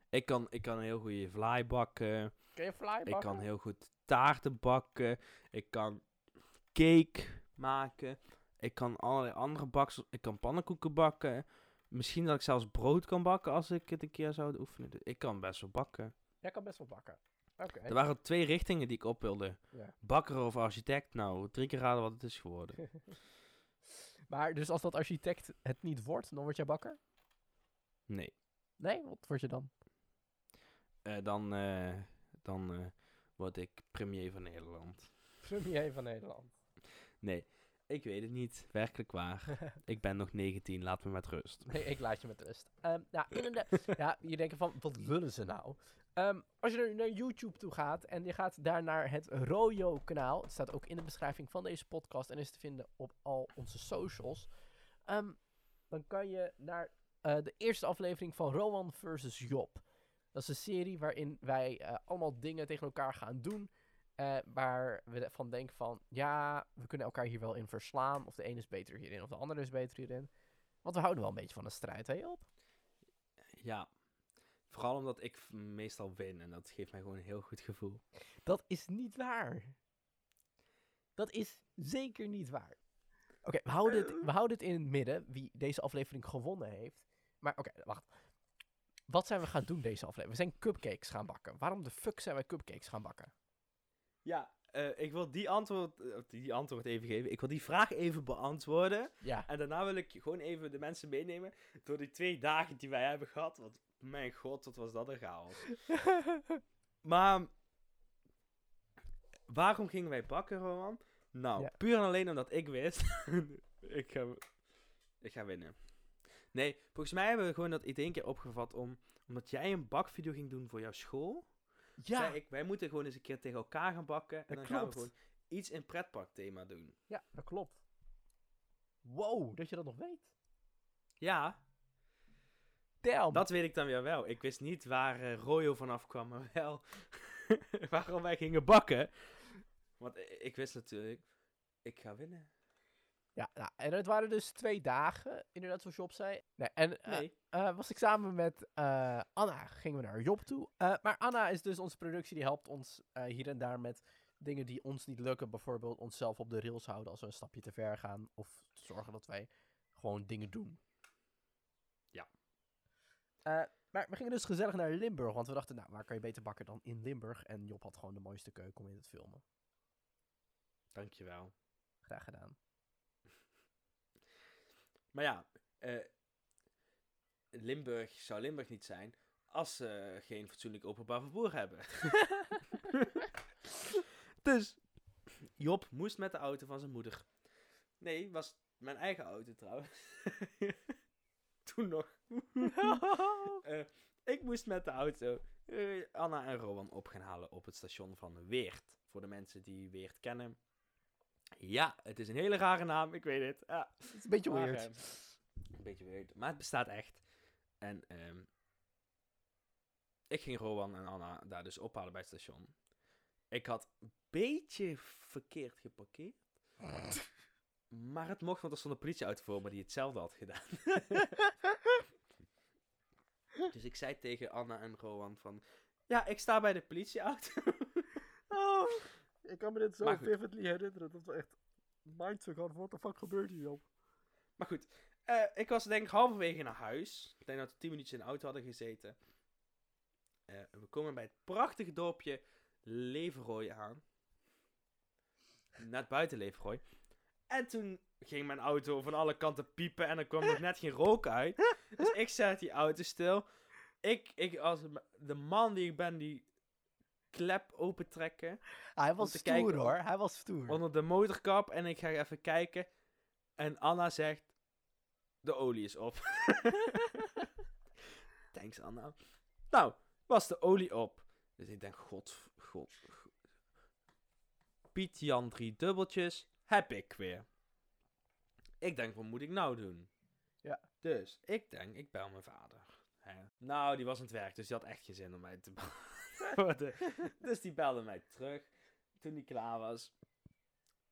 Ik kan, ik kan een heel goede vlaai bakken. Kun je fly bakken? Ik kan heel goed taarten bakken. Ik kan cake maken. Ik kan allerlei andere baksels. Ik kan pannenkoeken bakken. Misschien dat ik zelfs brood kan bakken als ik het een keer zou oefenen. Ik kan best wel bakken. Jij kan best wel bakken. Er waren twee richtingen die ik op wilde. Ja. Bakker of architect. Nou, drie keer raden wat het is geworden. Maar dus als dat architect het niet wordt, dan word jij bakker? Nee. Nee, wat word je dan? Eh, dan eh, dan eh, word ik premier van Nederland. Premier van Nederland. Nee, ik weet het niet. Werkelijk waar. ik ben nog 19, laat me met rust. Nee, ik laat je met rust. Ehm nou, ja, je denkt van, wat lullen ze nou? Ehm, als je naar YouTube toe gaat en je gaat daar naar het Royo kanaal. Het staat ook in de beschrijving van deze podcast en is te vinden op al onze socials. ehm, dan kan je naar eh, de eerste aflevering van Rowan versus Job. Dat is een serie waarin wij eh, allemaal dingen tegen elkaar gaan doen. Eh, waar we van denken van, ja, we kunnen elkaar hier wel in verslaan. Of de ene is beter hierin of de andere is beter hierin. Want we houden wel een beetje van een strijd, hè Job? Ja. Vooral omdat ik meestal win en dat geeft mij gewoon een heel goed gevoel. Dat is niet waar. Dat is zeker niet waar. Oké, we, houden het- we houden het in het midden wie deze aflevering gewonnen heeft. Maar oké, wacht. Wat zijn we gaan doen deze aflevering? We zijn cupcakes gaan bakken. Waarom de fuck zijn wij cupcakes gaan bakken? Ja, eh, ik wil die antwoord, eh, die antwoord even geven. Ik wil die vraag even beantwoorden. Ja, En daarna wil ik gewoon even de mensen meenemen door die twee dagen die wij hebben gehad. Want mijn god, wat was dat een chaos. Maar waarom gingen wij bakken, Roman? Nou, Ja. puur en alleen omdat ik wist. ik, ga, ik ga winnen. Nee, volgens mij hebben we gewoon dat idee een keer opgevat om, omdat jij een bakvideo ging doen voor jouw school. Ja, Zei ik, wij moeten gewoon eens een keer tegen elkaar gaan bakken. En Dat dan gaan we gewoon iets in pretparkthema doen. ja, dat klopt. Wow, dat je dat nog weet. Ja, Damn. dat weet ik dan weer wel. Ik wist niet waar eh, Royo vanaf kwam, maar wel waarom wij gingen bakken. Want i- ik wist natuurlijk, ik ga winnen. Ja, nou, en het waren dus twee dagen, inderdaad, zoals Job zei. Nee, en eh, eh, was ik samen met eh, Anna, gingen we naar Job toe. Maar Anna is dus onze productie, die helpt ons hier en daar met dingen die ons niet lukken. Bijvoorbeeld onszelf op de rails houden als we een stapje te ver gaan. Of zorgen dat wij gewoon dingen doen. Ja. Maar we gingen dus gezellig naar Limburg, want we dachten, nou, waar kan je beter bakken dan in Limburg? En Job had gewoon de mooiste keuken om in te filmen. Dankjewel. Graag gedaan. Maar ja, eh, Limburg zou Limburg niet zijn als ze geen fatsoenlijk openbaar vervoer hebben. dus Job moest met de auto van zijn moeder. Nee, was mijn eigen auto trouwens. Toen nog. Eh, ik moest met de auto eh, Anna en Rowan op gaan halen op het station van Weert. Voor de mensen die Weert kennen. Ja, het is een hele rare naam, ik weet het. Ja. Het is een beetje Maar, weird. eh, een beetje weird, maar het bestaat echt. En ehm, ik ging Rowan en Anna daar dus ophalen bij het station. Ik had een beetje verkeerd geparkeerd. maar het mocht, want er stond een politieauto voor me die hetzelfde had gedaan. dus ik zei tegen Anna en Rowan van... Ja, ik sta bij de politieauto. Oh, ik kan me dit zo vividly herinneren. Dat we echt mindfuck hadden. Wat de fuck gebeurt hier, joh? Maar goed, eh, ik was denk ik halverwege naar huis. Ik denk dat we tien minuutjes in de auto hadden gezeten. Eh, we komen bij het prachtige dorpje Leverooy aan. Net buiten Leverooy. En toen ging mijn auto van alle kanten piepen en er kwam nog net geen rook uit. Dus ik zet die auto stil. Ik, ik als de man die ik ben, die klep opentrekken Hij was stoer, kijken hoor. Hij was stoer. onder de motorkap en ik ga even kijken. En Anna zegt, de olie is op. Thanks Anna. Nou, was de olie op. Dus ik denk, god, god, god. Piet Jan drie dubbeltjes, heb ik weer. Ik denk, wat moet ik nou doen? Ja. Dus, ik denk, ik bel mijn vader. Nou, die was aan het werk, dus die had echt geen zin om mij te dus die belde mij terug toen die klaar was.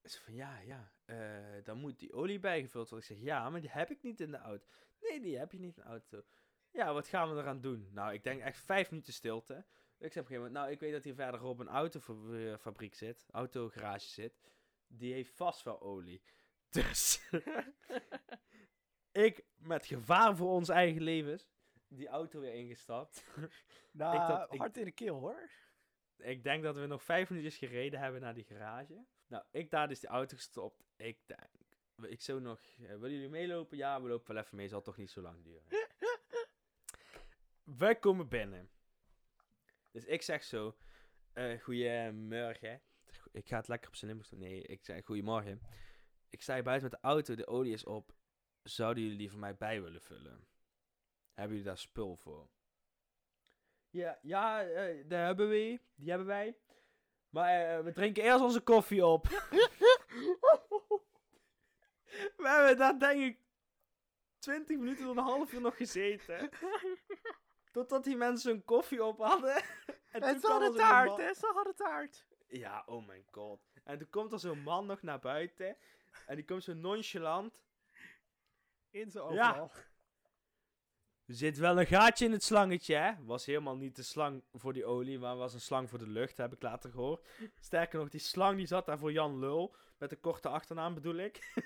Ze van, ja, ja, eh, dan moet die olie bijgevuld worden. Ik zeg, ja, maar die heb ik niet in de auto. Nee, die heb je niet in de auto. Ja, wat gaan we eraan doen? Nou, ik denk echt vijf minuten stilte. Ik zeg op nou, ik weet dat hier verderop een autofabriek zit, autogarage zit. Die heeft vast wel olie. Dus, ik met gevaar voor ons eigen levens, die auto weer ingestapt. nou, ik hard in de keel, hoor. Ik denk dat we nog vijf minuutjes gereden hebben naar die garage. Nou, ik daar dus die auto gestopt. Ik denk, ik zo nog, eh, willen jullie meelopen? Ja, we lopen wel even mee, zal toch niet zo lang duren. Wij komen binnen. Dus ik zeg zo, eh goeiemorgen. Ik ga het lekker op zijn Limburgs doen. Nee, ik zeg goeiemorgen. Ik sta hier buiten met de auto, de olie is op. Zouden jullie die voor mij bij willen vullen? Hebben jullie daar spul voor? Ja, ja, eh, daar hebben we. Die hebben wij. Maar eh, we drinken eerst onze koffie op. we hebben daar denk ik 20 minuten tot een half uur nog gezeten. Totdat die mensen hun koffie op hadden. en En ze hadden taart, hè? Ze hadden taart. Ja, oh mijn god. En toen komt er zo'n man nog naar buiten. En die komt zo nonchalant. In zijn Ja. Er zit wel een gaatje in het slangetje, hè? Was helemaal niet de slang voor die olie, maar was een slang voor de lucht, heb ik later gehoord. Sterker nog, die slang die zat daar voor Jan Lul. Met een korte achternaam bedoel ik.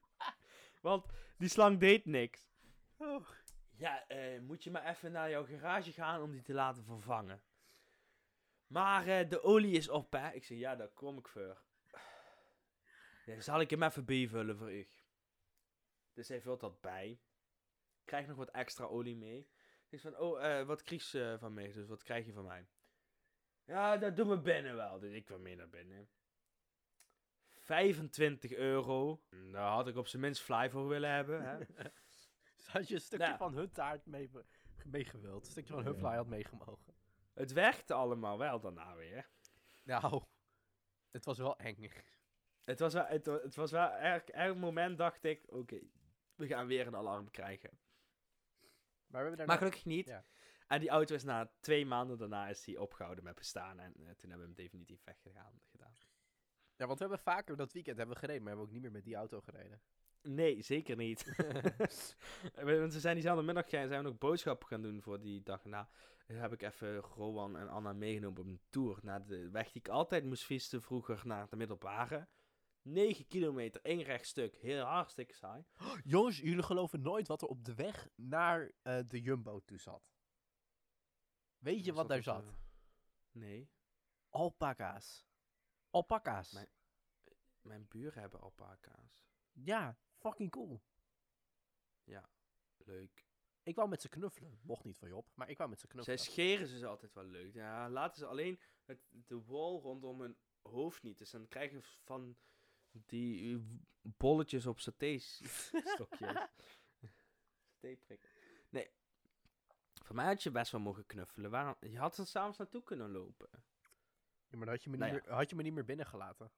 Want die slang deed niks. Oh. Ja, eh, moet je maar even naar jouw garage gaan om die te laten vervangen. Maar eh, de olie is op, hè? Ik zeg, ja, daar kom ik voor. Ja, zal ik hem even bijvullen voor u? Dus hij vult dat bij. Krijgt nog wat extra olie mee. Ik van, oh, eh, wat krijg je van mij? Dus wat krijg je van mij? Ja, dat doen we binnen wel. Dus ik kwam mee naar binnen. 25 euro. Daar had ik op zijn minst fly voor willen hebben. Hè? Dus had je een stukje Nou. van hun taart mee, meegewild. Een stukje van hun fly had meegemogen. Het werkte allemaal wel daarna weer. Nou, het was wel eng. Het was wel, het, wa- het was wel elk, elk moment dacht ik, oké, we gaan weer een alarm krijgen. Maar we hebben Maar gelukkig niet. Ja. En die auto is na twee maanden daarna is die opgehouden met bestaan. En eh, toen hebben we hem definitief weggegaan gedaan. Ja, want we hebben vaker dat weekend hebben we gereden, maar we hebben ook niet meer met die auto gereden. Nee, zeker niet. Want we zijn diezelfde middag zijn we nog boodschappen gaan doen voor die dag na. Heb ik even Rowan en Anna meegenomen op een tour naar de weg die ik altijd moest fietsen vroeger naar de middelbare. 9 kilometer, één rechtstuk, heel hartstikke saai. Jongens, jullie geloven nooit wat er op de weg naar eh, de Jumbo toe zat. Weet je wat daar op zat? de- Nee, Alpaca's. Alpaca's. Mijn- mijn buren hebben alpaca's. Ja, fucking cool. Leuk. Ik wou met ze knuffelen. Mocht niet van Job, maar ik wou met ze Zij knuffelen. scheren ze ze altijd wel leuk. Ja, laten ze alleen het, de wol rondom hun hoofd niet. Dus dan krijgen ze van die eh, bolletjes op saté-stokjes. Saté-prikken. Nee. Voor mij had je best wel mogen knuffelen. Waarom? Je had er s'avonds naartoe kunnen lopen. Ja, maar dan had je, me Nou niet meer, had je me niet meer binnengelaten.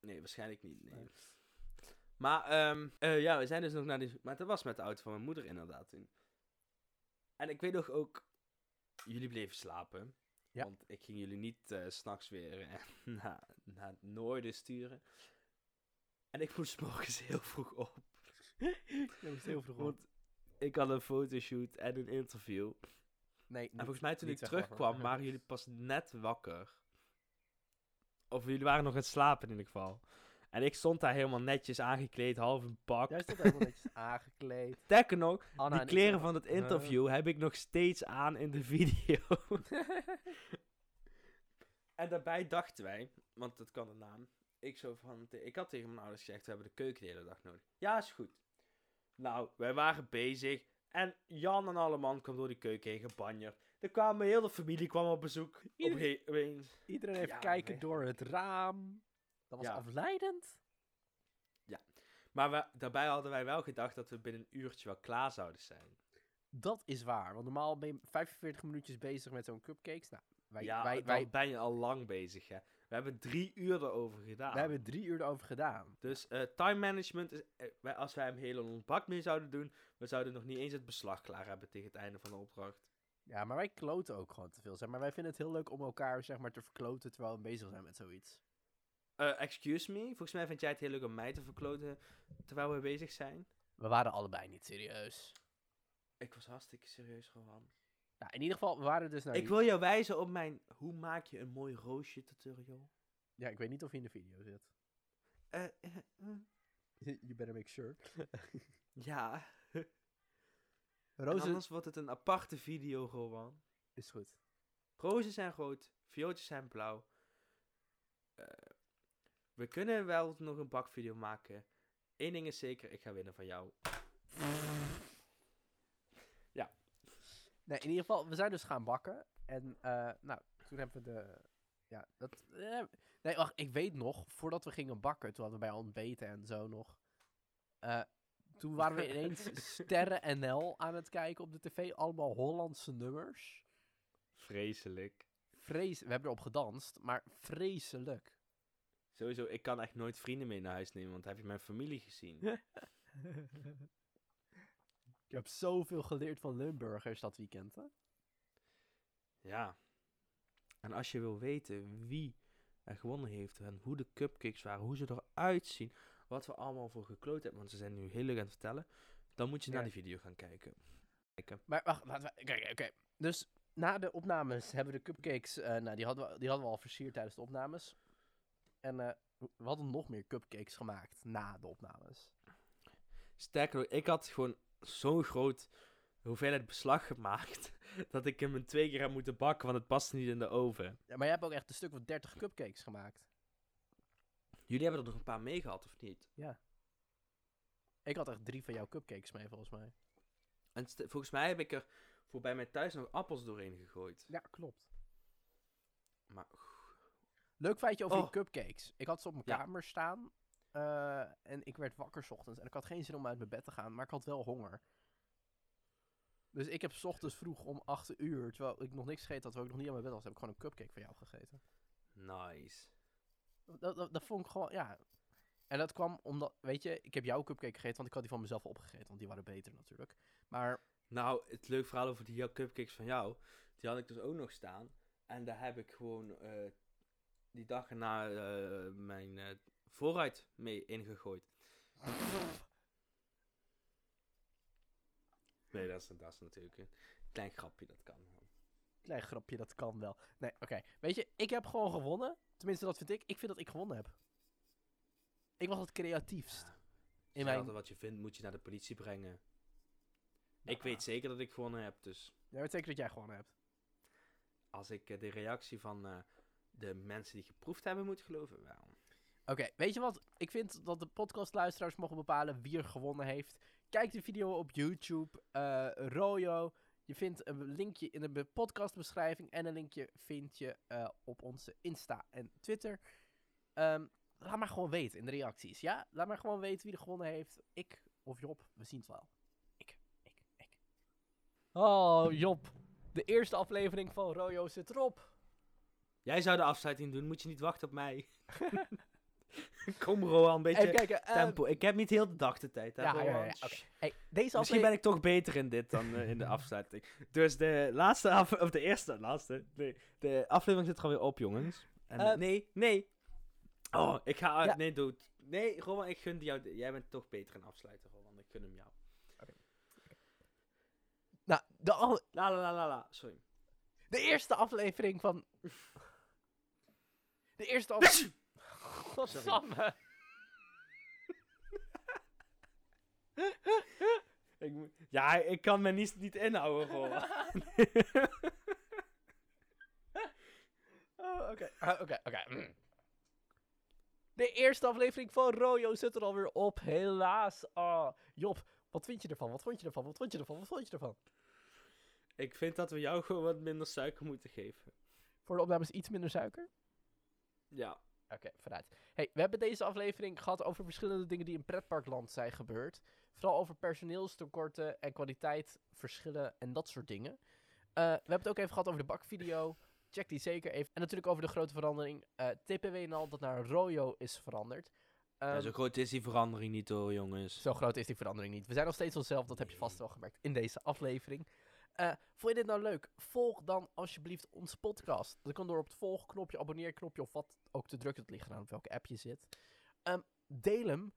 Nee, waarschijnlijk niet. Nee. Nee. Maar ehm, eh, ja, we zijn dus nog naar die... Maar dat was met de auto van mijn moeder inderdaad toen. En ik weet nog ook... Jullie bleven slapen. Ja. Want ik ging jullie niet eh, s s'nachts weer eh, naar, naar het noorden sturen. En ik moest morgens heel vroeg op. Dat was heel vroeg op. Want ik had een fotoshoot en een interview. Nee, En volgens mij toen ik terugkwam, waren jullie pas net wakker. Of jullie waren nog aan het slapen in ieder geval. En ik stond daar helemaal netjes aangekleed, half een pak. Jij stond helemaal netjes aangekleed. Nog, Anna die kleren van het interview heb ik nog steeds aan in de video. en daarbij dachten wij, want dat kan de naam. Ik, zo van, ik had tegen mijn ouders gezegd, we hebben de keuken de hele dag nodig. Ja, is goed. Nou, wij waren bezig. En Jan en Alleman kwam door die keuken heen gebanjerd. Er kwamen heel de familie kwam op bezoek. Opeens. Iedereen heeft Ja, kijken nee. door het raam. Dat was Ja. afleidend. Maar we, daarbij hadden wij wel gedacht dat we binnen een uurtje wel klaar zouden zijn. Dat is waar. Want normaal ben je 45 minuutjes bezig met zo'n cupcakes. Nou, wij, ja, wij, wij, ben je al lang bezig, hè. We hebben drie uur erover gedaan. wij hebben drie uur erover gedaan. Dus eh, time management, is, wij, als wij hem ons bak mee zouden doen, we zouden nog niet eens het beslag klaar hebben tegen het einde van de opdracht. Ja, maar wij kloten ook gewoon te veel. Zeg maar wij vinden het heel leuk om elkaar zeg maar, te verkloten terwijl we bezig zijn met zoiets. Eh, excuse me, volgens mij vind jij het heel leuk om mij te verkloten terwijl we bezig zijn. We waren allebei niet serieus. Ik was hartstikke serieus gewoon. Nou, in ieder geval, we waren dus naar ik wil jou wijzen op mijn, hoe maak je een mooi roosje tutorial? Ja, ik weet niet of hij in de video zit. Eh, eh, eh. you better make sure. ja, en Roze anders wordt het een aparte video gewoon. is goed. Rozen zijn rood, viooltjes zijn blauw. Eh, we kunnen wel nog een bakvideo maken. Eén ding is zeker, ik ga winnen van jou. Nee, in ieder geval, we zijn dus gaan bakken. En eh, nou, toen hebben we de... Ja, dat... eh, nee, wacht, ik weet nog, voordat we gingen bakken, toen hadden we bij ontbeten en zo nog. eh, toen waren we ineens Sterren NL aan het kijken op de tv. Allemaal Hollandse nummers. Vreselijk. Vrees, we hebben erop gedanst, maar vreselijk. Sowieso, ik kan echt nooit vrienden mee naar huis nemen, want heb je mijn familie gezien? Ik heb zoveel geleerd van Limburgers dat weekend, hè? ja. En als je wil weten wie er gewonnen heeft en hoe de cupcakes waren, hoe ze eruit zien, wat we allemaal voor gekloot hebben, want ze zijn nu heel leuk aan het vertellen, dan moet je naar die video gaan kijken. kijken. Maar wacht, laten we... Kijk, oké. Dus na de opnames hebben we de cupcakes... eh, nou, die hadden, we, die hadden we al versierd tijdens de opnames. En eh, we hadden nog meer cupcakes gemaakt na de opnames. Sterker nog, ik had gewoon zo'n groot hoeveelheid beslag gemaakt, dat ik hem in twee keer heb moeten bakken, want het past niet in de oven. Ja, maar jij hebt ook echt een stuk van 30 cupcakes gemaakt. Jullie hebben er nog een paar mee gehad, of niet? Ik had echt drie van jouw cupcakes mee, volgens mij. En volgens mij heb ik er voor bij mij thuis nog appels doorheen gegooid. Ja, klopt. Maar Leuk feitje over die Oh. cupcakes. Ik had ze op mijn Ja. kamer staan. Eh, en ik werd wakker 's ochtends. En ik had geen zin om uit mijn bed te gaan, maar ik had wel honger. Dus ik heb 's ochtends vroeg om 8 uur, terwijl ik nog niks gegeten had, terwijl ik nog niet aan mijn bed was, heb ik gewoon een cupcake van jou gegeten. nice. Dat, dat, dat vond ik gewoon, ja. En dat kwam omdat, weet je, ik heb jouw cupcake gegeten, want ik had die van mezelf opgegeten, want die waren beter natuurlijk. Maar, Nou, het leuk verhaal over die jouw cupcakes van jou, die had ik dus ook nog staan. En daar heb ik gewoon eh, die dag erna eh, mijn vooruit mee ingegooid. Nee, dat is, dat is natuurlijk een klein grapje, dat kan. klein grapje, dat kan wel. Nee, oké. Weet je, ik heb gewoon gewonnen. Tenminste, dat vind ik. Ik vind dat ik gewonnen heb. Ik was het creatiefst. Ja. In mijn... wat je vindt, moet je naar de politie brengen. Ik weet zeker dat ik gewonnen heb, dus Jij weet zeker dat jij gewonnen hebt. als ik eh, de reactie van eh, de mensen die geproefd hebben moet geloven, wel. Oké, weet je wat? Ik vind dat de podcastluisteraars mogen bepalen wie er gewonnen heeft. kijk de video op YouTube. eh Royo. Je vindt een linkje in de be- podcastbeschrijving. En een linkje vind je eh, op onze Insta en Twitter. Ehm, laat maar gewoon weten in de reacties. Ja, laat maar gewoon weten wie er gewonnen heeft. Ik of Job, we zien het wel. Ik, ik, ik. Oh, Job. De eerste aflevering van Royo zit erop. Jij zou de afsluiting doen, moet je niet wachten op mij. Kom Roan, een beetje kijken. ehm, tempo. Ik heb niet heel de dag de tijd, hè, ja, ja, ja, Roan? ja, oké. Shh. Hey, deze Misschien aflevering... ben ik toch beter in dit dan eh, in de afsluiting. Dus de laatste af, of de eerste, laatste. Nee, de aflevering zit er alweer op, jongens. En, Eh, nee, nee. Oh, ik ga. Ja. Nee, doe. Nee, Roman, ik gun jou. Jij bent toch beter in afsluiten, Roman. Ik gun hem jou. Nou, de, al- La la la la la. Sorry. de eerste aflevering van... De eerste aflevering... Godsamme. Ik, moet- ja, ik kan me niet, niet inhouden, Roman. Oh, Oké, Ah, oké, oké. mm. De eerste aflevering van Royo zit er alweer op, helaas. Oh, Job, wat vind je ervan? Wat vond je ervan? Wat vond je ervan? Wat vond je ervan? ik vind dat we jou gewoon wat minder suiker moeten geven. Voor de opnames iets minder suiker? Ja. Oké, vooruit. Hey, we hebben deze aflevering gehad over verschillende dingen die in pretparkland zijn gebeurd. Vooral over personeelstekorten en kwaliteitverschillen en dat soort dingen. Eh, we hebben het ook even gehad over de bakvideo. Check die zeker even. En natuurlijk over de grote verandering. eh TPW dat naar Royo is veranderd. Ja, Ehm, zo groot is die verandering niet hoor, jongens. Zo groot is die verandering niet. We zijn nog steeds onszelf, dat heb je vast wel gemerkt in deze aflevering. Eh vond je dit nou leuk? Volg dan alsjeblieft onze podcast. Dat kan door op het volgknopje, abonneerknopje of wat ook te drukken. Het ligt eraan op welke app je zit. Ehm, deel hem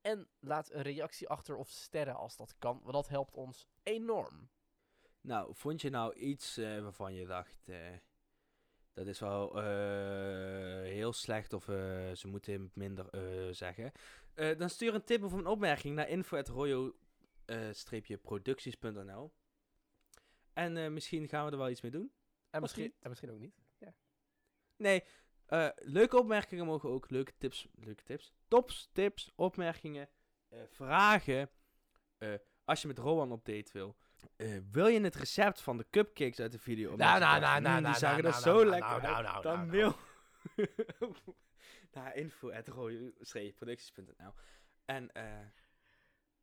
en laat een reactie achter of sterren als dat kan. Want dat helpt ons enorm. Nou, vond je nou iets eh, waarvan je dacht, eh, dat is wel heel slecht of ze moeten minder zeggen? Dan stuur een tip of een opmerking naar info.royo-producties.nl En eh, misschien gaan we er wel iets mee doen. En misschien, en misschien ook niet. Nee, eh, leuke opmerkingen mogen ook, leuke tips, leuke tips, tops, tips, opmerkingen, eh, vragen. Als je met Rowan op date wil. Wil je het recept van de cupcakes uit de video? Nou, nou, nou, nou, Die zagen er zo lekker uit. Dan mail naar info.royo-producties.nl En eh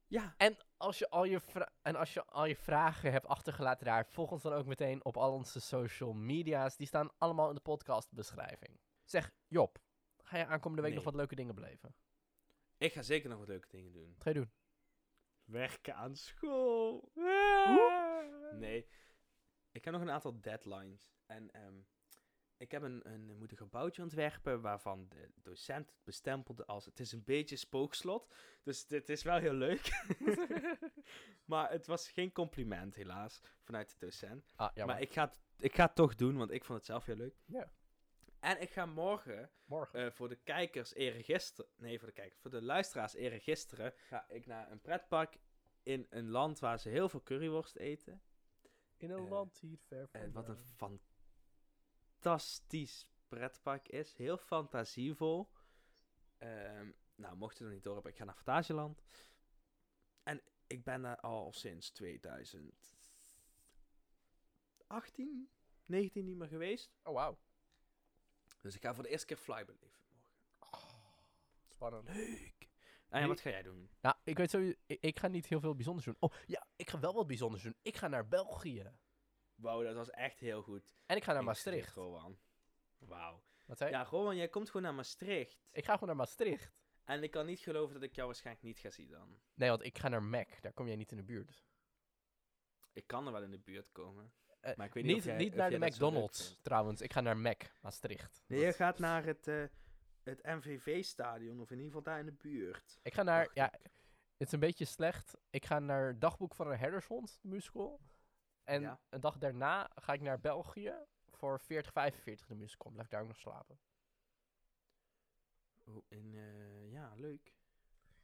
ja, En als je al je, vra- en als je al je vragen hebt achtergelaten daar, volg ons dan ook meteen op al onze social media's. Die staan allemaal in de podcastbeschrijving. Zeg, Job, ga je aankomende week Nee. nog wat leuke dingen beleven? ik ga zeker nog wat leuke dingen doen. Wat ga je doen? Werken aan school. Nee. Ik heb nog een aantal deadlines. En ehm, ik heb een, een, moet een gebouwtje ontwerpen waarvan de docent het bestempelde als... Het is een beetje spookslot. Dus dit is wel heel leuk. maar het was geen compliment helaas vanuit de docent. Ah, ja, Maar ik ga, het, ik ga het toch doen, want ik vond het zelf heel leuk. Ja. En ik ga morgen morgen. eh, voor de kijkers eergisteren... Nee, voor de kijkers. Voor de luisteraars eergisteren ga ik naar een pretpark in een land waar ze heel veel curryworst eten. in een eh, land hier ver Eh, van wat een jou. Fantastisch pretpark is. Heel fantasievol. Ehm, nou, mocht je nog niet door hebben, ik ga naar Fantasieland. En ik ben daar al sinds 2018, 19 niet meer geweest. Oh, wauw. Dus ik ga voor de eerste keer fly beleven morgen. Spannend. Leuk. En ja, wat ga jij doen? Nou, ik weet zo, ik, ik ga niet heel veel bijzonders doen. Oh, ja, ik ga wel wat bijzonders doen. Ik ga naar België. Wauw, dat was echt heel goed. En ik ga naar Maastricht. Rowan. Wauw. Wat zei? Ja, Rowan, jij komt gewoon naar Maastricht. Ik ga gewoon naar Maastricht. En ik kan niet geloven dat ik jou waarschijnlijk niet ga zien dan. Nee, want ik ga naar Mac. Daar kom jij niet in de buurt. Ik kan er wel in de buurt komen. Eh, Maar ik weet niet, Niet, jij, naar de McDonald's, trouwens. Ik ga naar Mac, Maastricht. Nee, je gaat naar het, eh, het MVV-stadion, of in ieder geval daar in de buurt. Ik ga naar, ja, het is een beetje slecht. Ik ga naar Dagboek van een Herdershond, de musical. En Ja. een dag daarna ga ik naar België voor 4045, de musical. Blijf ik daar ook nog slapen. Oh, ja, leuk.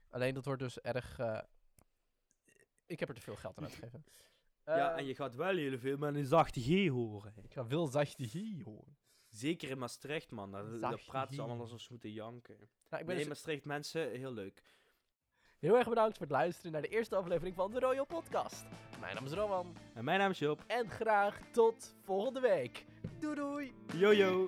Alleen dat wordt dus erg, eh, ik heb er te veel geld aan uitgegeven. ja, Eh, en je gaat wel heel veel met een zachte G horen. Ik ga wil zacht hier horen. Zeker in Maastricht, man. Daar, daar Zachte praten ze allemaal G. alsof ze moeten janken. Nou, ik ben Nee, dus- Maastricht mensen, heel leuk. Heel erg bedankt voor het luisteren naar de eerste aflevering van de Royal Podcast. Mijn naam is Rowan. En mijn naam is Job. En graag tot volgende week. Doei doei! Yo yo.